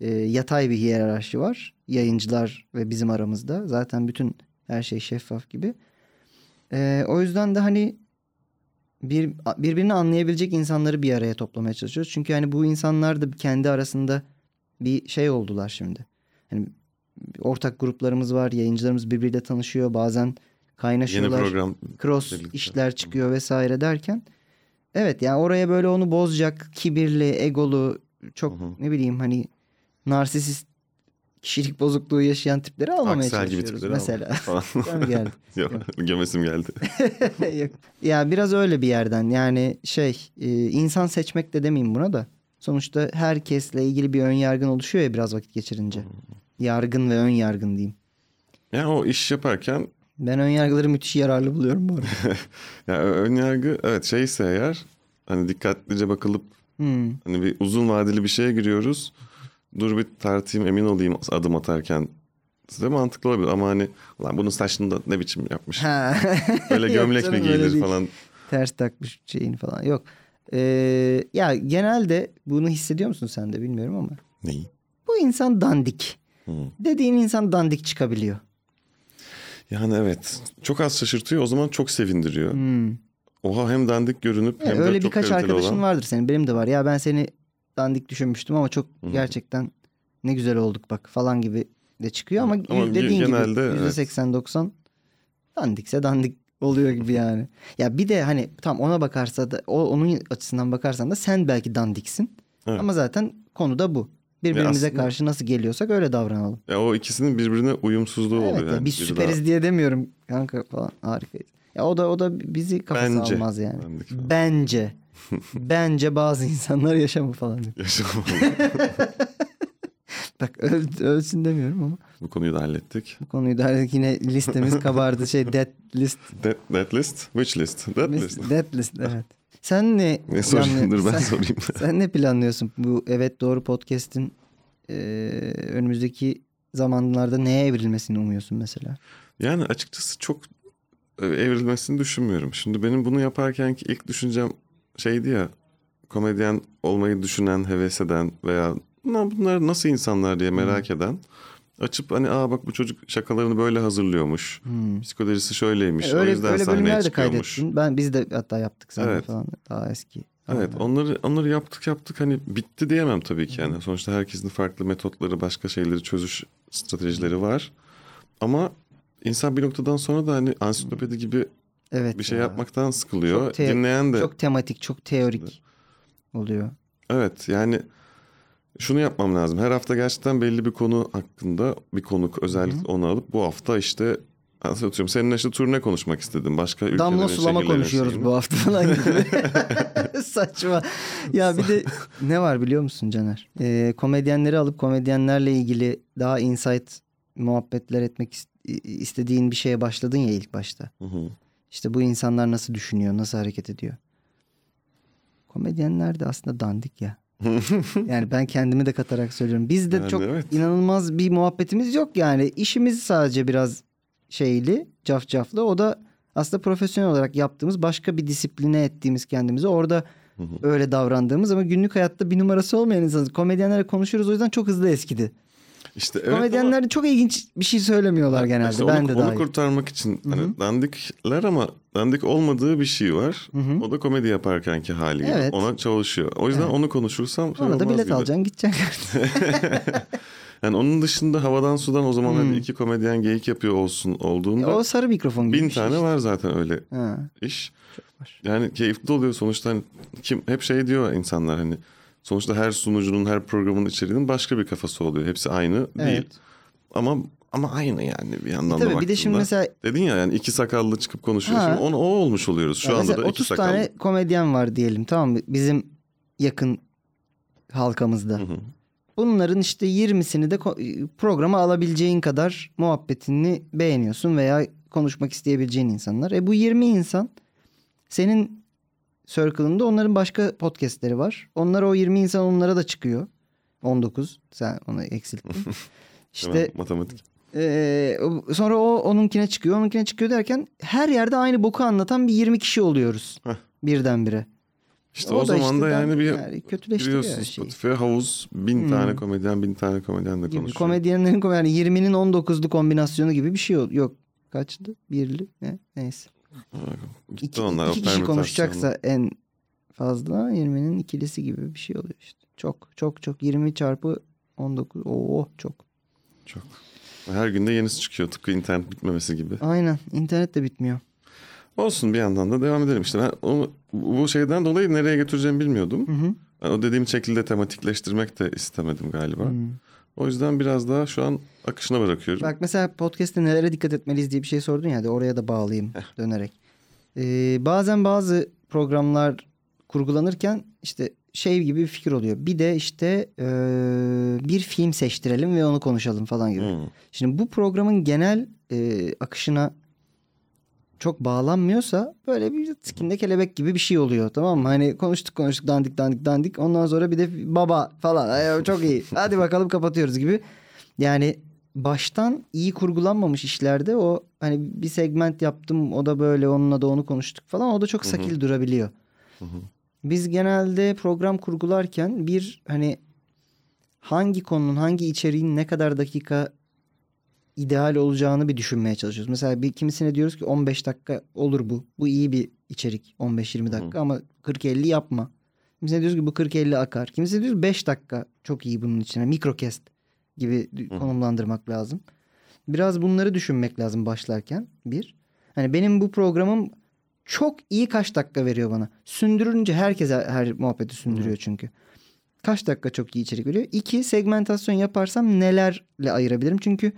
e, yatay bir hiyerarşi var. Yayıncılar ve bizim aramızda. Zaten bütün her şey şeffaf gibi. E, o yüzden de hani bir birbirini anlayabilecek insanları bir araya toplamaya çalışıyoruz. Çünkü hani bu insanlar da kendi arasında bir şey oldular şimdi. Hani ortak gruplarımız var, yayıncılarımız birbiriyle tanışıyor, bazen Yeni kaynaşıyorlar program. cross birlikte. işler çıkıyor vesaire derken evet yani oraya böyle onu bozacak kibirli egolu çok Hı hı. ne bileyim hani narsisist kişilik bozukluğu yaşayan tipleri almamaya Aksel gibi çalışıyoruz tipleri mesela. Sen mi geldin? Yok, gömesim geldi. Yok. ya biraz öyle bir yerden yani şey e, insan seçmek de demeyeyim buna da sonuçta herkesle ilgili bir ön yargın oluşuyor ya biraz vakit geçirince. Yargın ve ön yargın diyeyim. Yani o iş yaparken Ben ön yargıları müthiş yararlı buluyorum bu arada. ya ön yargı evet şeyse eğer hani dikkatlice bakılıp Hmm. hani bir uzun vadeli bir şeye giriyoruz. Dur bir tartayım emin olayım adım atarken size mantıklı olabilir ama hani lan bunun saçını da ne biçim yapmış. Ha. Böyle Yok gömlek mi canım, öyle giyilir falan. Ters takmış şeyini falan. Yok. Ee, ya genelde bunu hissediyor musun sen de bilmiyorum ama. Neyi? Bu insan dandik. Hı. Dediğin insan dandik çıkabiliyor. Yani evet çok az şaşırtıyor o zaman çok sevindiriyor. Hmm. Oha hem dandik görünüp hem de öyle çok birkaç arkadaşın olan. vardır senin. Benim de var. Ya ben seni dandik düşünmüştüm ama çok Hı. gerçekten ne güzel olduk bak falan gibi de çıkıyor ama, Ama dediğin genelde gibi evet. %80-90 dandikse dandik oluyor gibi yani. ya bir de hani tam ona bakarsa da o onun açısından bakarsan da sen belki dandiksin. Evet. Ama zaten konu da bu. Birbirimize aslında- karşı nasıl geliyorsak öyle davranalım. Ya o ikisinin birbirine uyumsuzluğu Evet, oluyor ya yani. biz süperiz diye demiyorum kanka falan harikayız. Ya o da o da bizi kafası Bence. almaz yani. Bence. Bence bazı insanlar yaşamı falan diyor. daha- Yaşamam. Bak öl- ölsün demiyorum ama Bu konuyu da hallettik. bu konuyu da yine listemiz kabardı. Şey dead list. That, that list? Which list? That list. Dead list evet. Sen ne Ne sorayım dur ben sen, sorayım. sen ne planlıyorsun bu Evet Doğru podcast'in e, önümüzdeki zamanlarda neye evrilmesini umuyorsun mesela? Yani açıkçası çok e, evrilmesini düşünmüyorum. Şimdi benim bunu yaparken ki ilk düşüncem şeydi ya komedyen olmayı düşünen, heves eden veya "Lan bunlar nasıl insanlar diye merak eden açıp hani aa bak bu çocuk şakalarını böyle hazırlıyormuş. Hmm. Psikolojisi şöyleymiş. o öyle yüzden öyle sahneye çıkıyormuş. kaydettin. Ben biz de hatta yaptık seninle Evet. falan daha eski. Evet onları onları yaptık yaptık hani bitti diyemem tabii ki yani. Sonuçta herkesin farklı metotları, başka şeyleri çözüş stratejileri var. Ama insan bir noktadan sonra da hani ansiklopedi gibi Evet bir şey ya. yapmaktan sıkılıyor. Çok te- Dinleyen de Çok tematik, çok teorik oluyor. evet yani şunu yapmam lazım. Her hafta gerçekten belli bir konu hakkında bir konuk özellikle onu alıp bu hafta işte atıyorum seninle işte turne konuşmak istedim. Başka ülkelerin Damla sulama konuşuyoruz şeyini. bu hafta falan gibi. Saçma. Ya bir de ne var biliyor musun Caner? Ee, komedyenleri alıp komedyenlerle ilgili daha insight muhabbetler etmek is- istediğin bir şeye başladın ya ilk başta. Hı hı. İşte bu insanlar nasıl düşünüyor, nasıl hareket ediyor. Komedyenler de aslında dandik ya. yani ben kendimi de katarak söylüyorum. Biz de Yani çok evet. inanılmaz bir muhabbetimiz yok yani. İşimiz sadece biraz şeyli, cafcaflı. O da aslında profesyonel olarak yaptığımız başka bir disipline ettiğimiz kendimizi. Orada öyle davrandığımız ama günlük hayatta bir numarası olmayan insanız. Komedyenlerle konuşuyoruz o yüzden çok hızlı eskidi. İşte evet ama- Komedyenler çok ilginç bir şey söylemiyorlar genelde. İşte ben onu, de onu dahil. kurtarmak için hani dandikler ama dandik olmadığı bir şey var. Hı hı. O da komedi yaparkenki hali. Evet. Ona çalışıyor. O yüzden Evet. onu konuşursam Ona da bilet gibi. alacaksın gideceksin. Yani onun dışında havadan sudan o zaman Hmm. iki komedyen geyik yapıyor olsun olduğunda o sarı mikrofon gibi bin şey tane işte. var zaten öyle Ha. iş. var. Yani keyifli oluyor sonuçta hani kim hep şey diyor insanlar hani sonuçta her sunucunun her programın içeriğinin başka bir kafası oluyor. Hepsi aynı değil. Evet. Ama ama aynı yani bir yandan da Tabii bir de şimdi baktığında. mesela Dedin ya yani iki sakallı çıkıp konuşuyor. Ha. Şimdi onu, o olmuş oluyoruz. Şu Ya anda da iki 30 sakallı. tane komedyen var diyelim tamam mı? Bizim yakın halkamızda. Hı hı. Bunların işte 20'sini de programa alabileceğin kadar muhabbetini beğeniyorsun veya konuşmak isteyebileceğin insanlar. E bu 20 insan senin circle'ında onların başka podcastleri var. Onlar o 20 insan onlara da çıkıyor. 19 sen onu eksilttin. işte matematik. O- sonra o onunkine çıkıyor, onunkine çıkıyor derken her yerde aynı boku anlatan bir 20 kişi oluyoruz. Heh. Birdenbire. İşte o, zaman da ben- yani bir yani şeyi. Spotify'a havuz bin Hmm. tane komedyen bin tane komedyenle Gibi. konuşuyor. Komedyenlerin kom- yani 20'nin 19'lu kombinasyonu gibi bir şey yok. Kaçtı? Birli? Ne? Neyse. Gitti İki, onlar, iki kişi konuşacaksa en fazla 20'nin ikilisi gibi bir şey oluyor işte. Çok çok çok 20 çarpı 19. Oo çok. Çok. Her günde yenisi çıkıyor tıpkı internet bitmemesi gibi. Aynen. İnternet de bitmiyor. Olsun bir yandan da devam edelim. İşte ben onu, bu şeyden dolayı nereye götüreceğimi bilmiyordum. Hı hı. Yani o dediğim şekilde tematikleştirmek de istemedim galiba. Hmm. O yüzden biraz daha şu an akışına bırakıyorum. Bak mesela podcast'te nelere dikkat etmeliyiz diye bir şey sordun ya de oraya da bağlayayım dönerek. Ee, bazen bazı programlar kurgulanırken işte şey gibi bir fikir oluyor. Bir de işte ee, bir film seçtirelim ve onu konuşalım falan gibi. Hmm. Şimdi bu programın genel ee, akışına çok bağlanmıyorsa böyle bir sikinde kelebek gibi bir şey oluyor tamam mı? Hani konuştuk konuştuk dandik dandik dandik ondan sonra bir de baba falan çok iyi hadi bakalım kapatıyoruz gibi. Yani baştan iyi kurgulanmamış işlerde o hani bir segment yaptım o da böyle onunla da onu konuştuk falan o da çok sakil durabiliyor. Biz genelde program kurgularken bir hani hangi konunun hangi içeriğin ne kadar dakika ideal olacağını bir düşünmeye çalışıyoruz. Mesela bir kimisine diyoruz ki 15 dakika olur bu. Bu iyi bir içerik 15-20 dakika ama 40-50 yapma. Kimisine diyoruz ki bu 40-50 akar. Kimisine diyoruz 5 dakika çok iyi bunun içine. Mikrokest gibi konumlandırmak lazım. Biraz bunları düşünmek lazım başlarken bir. Hani benim bu programım çok iyi kaç dakika veriyor bana. Sündürünce herkes her, muhabbeti sündürüyor çünkü. Kaç dakika çok iyi içerik veriyor. İki segmentasyon yaparsam nelerle ayırabilirim? Çünkü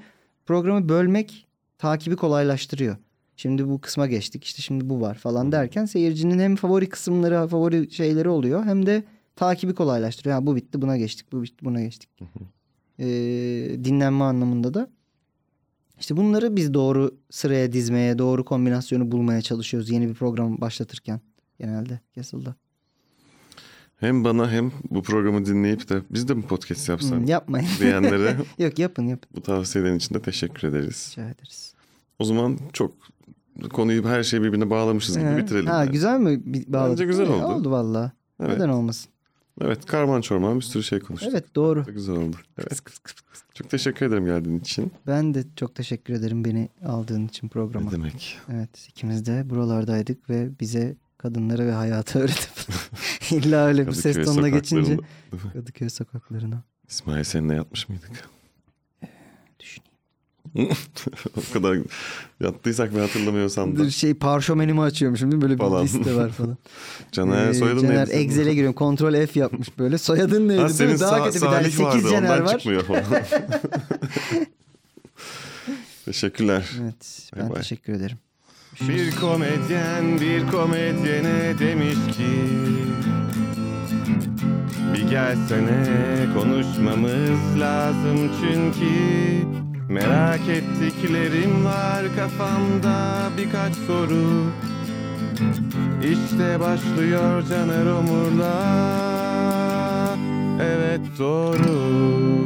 programı bölmek takibi kolaylaştırıyor. Şimdi bu kısma geçtik işte şimdi bu var falan derken seyircinin hem favori kısımları favori şeyleri oluyor hem de takibi kolaylaştırıyor. Ha, bu bitti buna geçtik bu bitti buna geçtik. Ee, dinlenme anlamında da. İşte bunları biz doğru sıraya dizmeye doğru kombinasyonu bulmaya çalışıyoruz yeni bir program başlatırken. genelde Castle'da. Hem bana hem bu programı dinleyip de biz de mi podcast Hmm, yapmayın. diyenlere Yok yapın yapın. bu tavsiyelerin için de teşekkür ederiz. Rica ederiz. O zaman çok konuyu her şeyi birbirine bağlamışız gibi bitirelim. Ha, yani. güzel mi? Bağladık Bence güzel oldu. Oldu valla. Evet. Neden olmasın? Evet karman çorman bir sürü şey konuştuk. Evet doğru. Çok güzel oldu. Evet. Çok teşekkür ederim geldiğin için. Ben de çok teşekkür ederim beni aldığın için programa. Ne demek? Evet ikimiz de buralardaydık ve bize kadınları ve hayatı öğretip illa öyle bir ses tonuna geçince. Kadıköy sokaklarına İsmail seninle yatmış mıydık? düşüneyim. o kadar yattıysak ben hatırlamıyorsam da. Bir şey parşömenimi açıyormuşum değil mi? Böyle bir Falan. liste var falan. Caner Ee, soyadın Caner neydi? senin? Excel'e giriyorum. Kontrol F yapmış böyle. Soyadın neydi? Ha, senin? Daha Sa- kötü bir tane. Salih 8 vardı Caner var. çıkmıyor falan. Teşekkürler. Evet ben bay. teşekkür ederim. Bir komedyen bir komedyene demiş ki gelsene konuşmamız lazım çünkü Merak ettiklerim var kafamda birkaç soru. İşte başlıyor Caner Omur'la. Evet doğru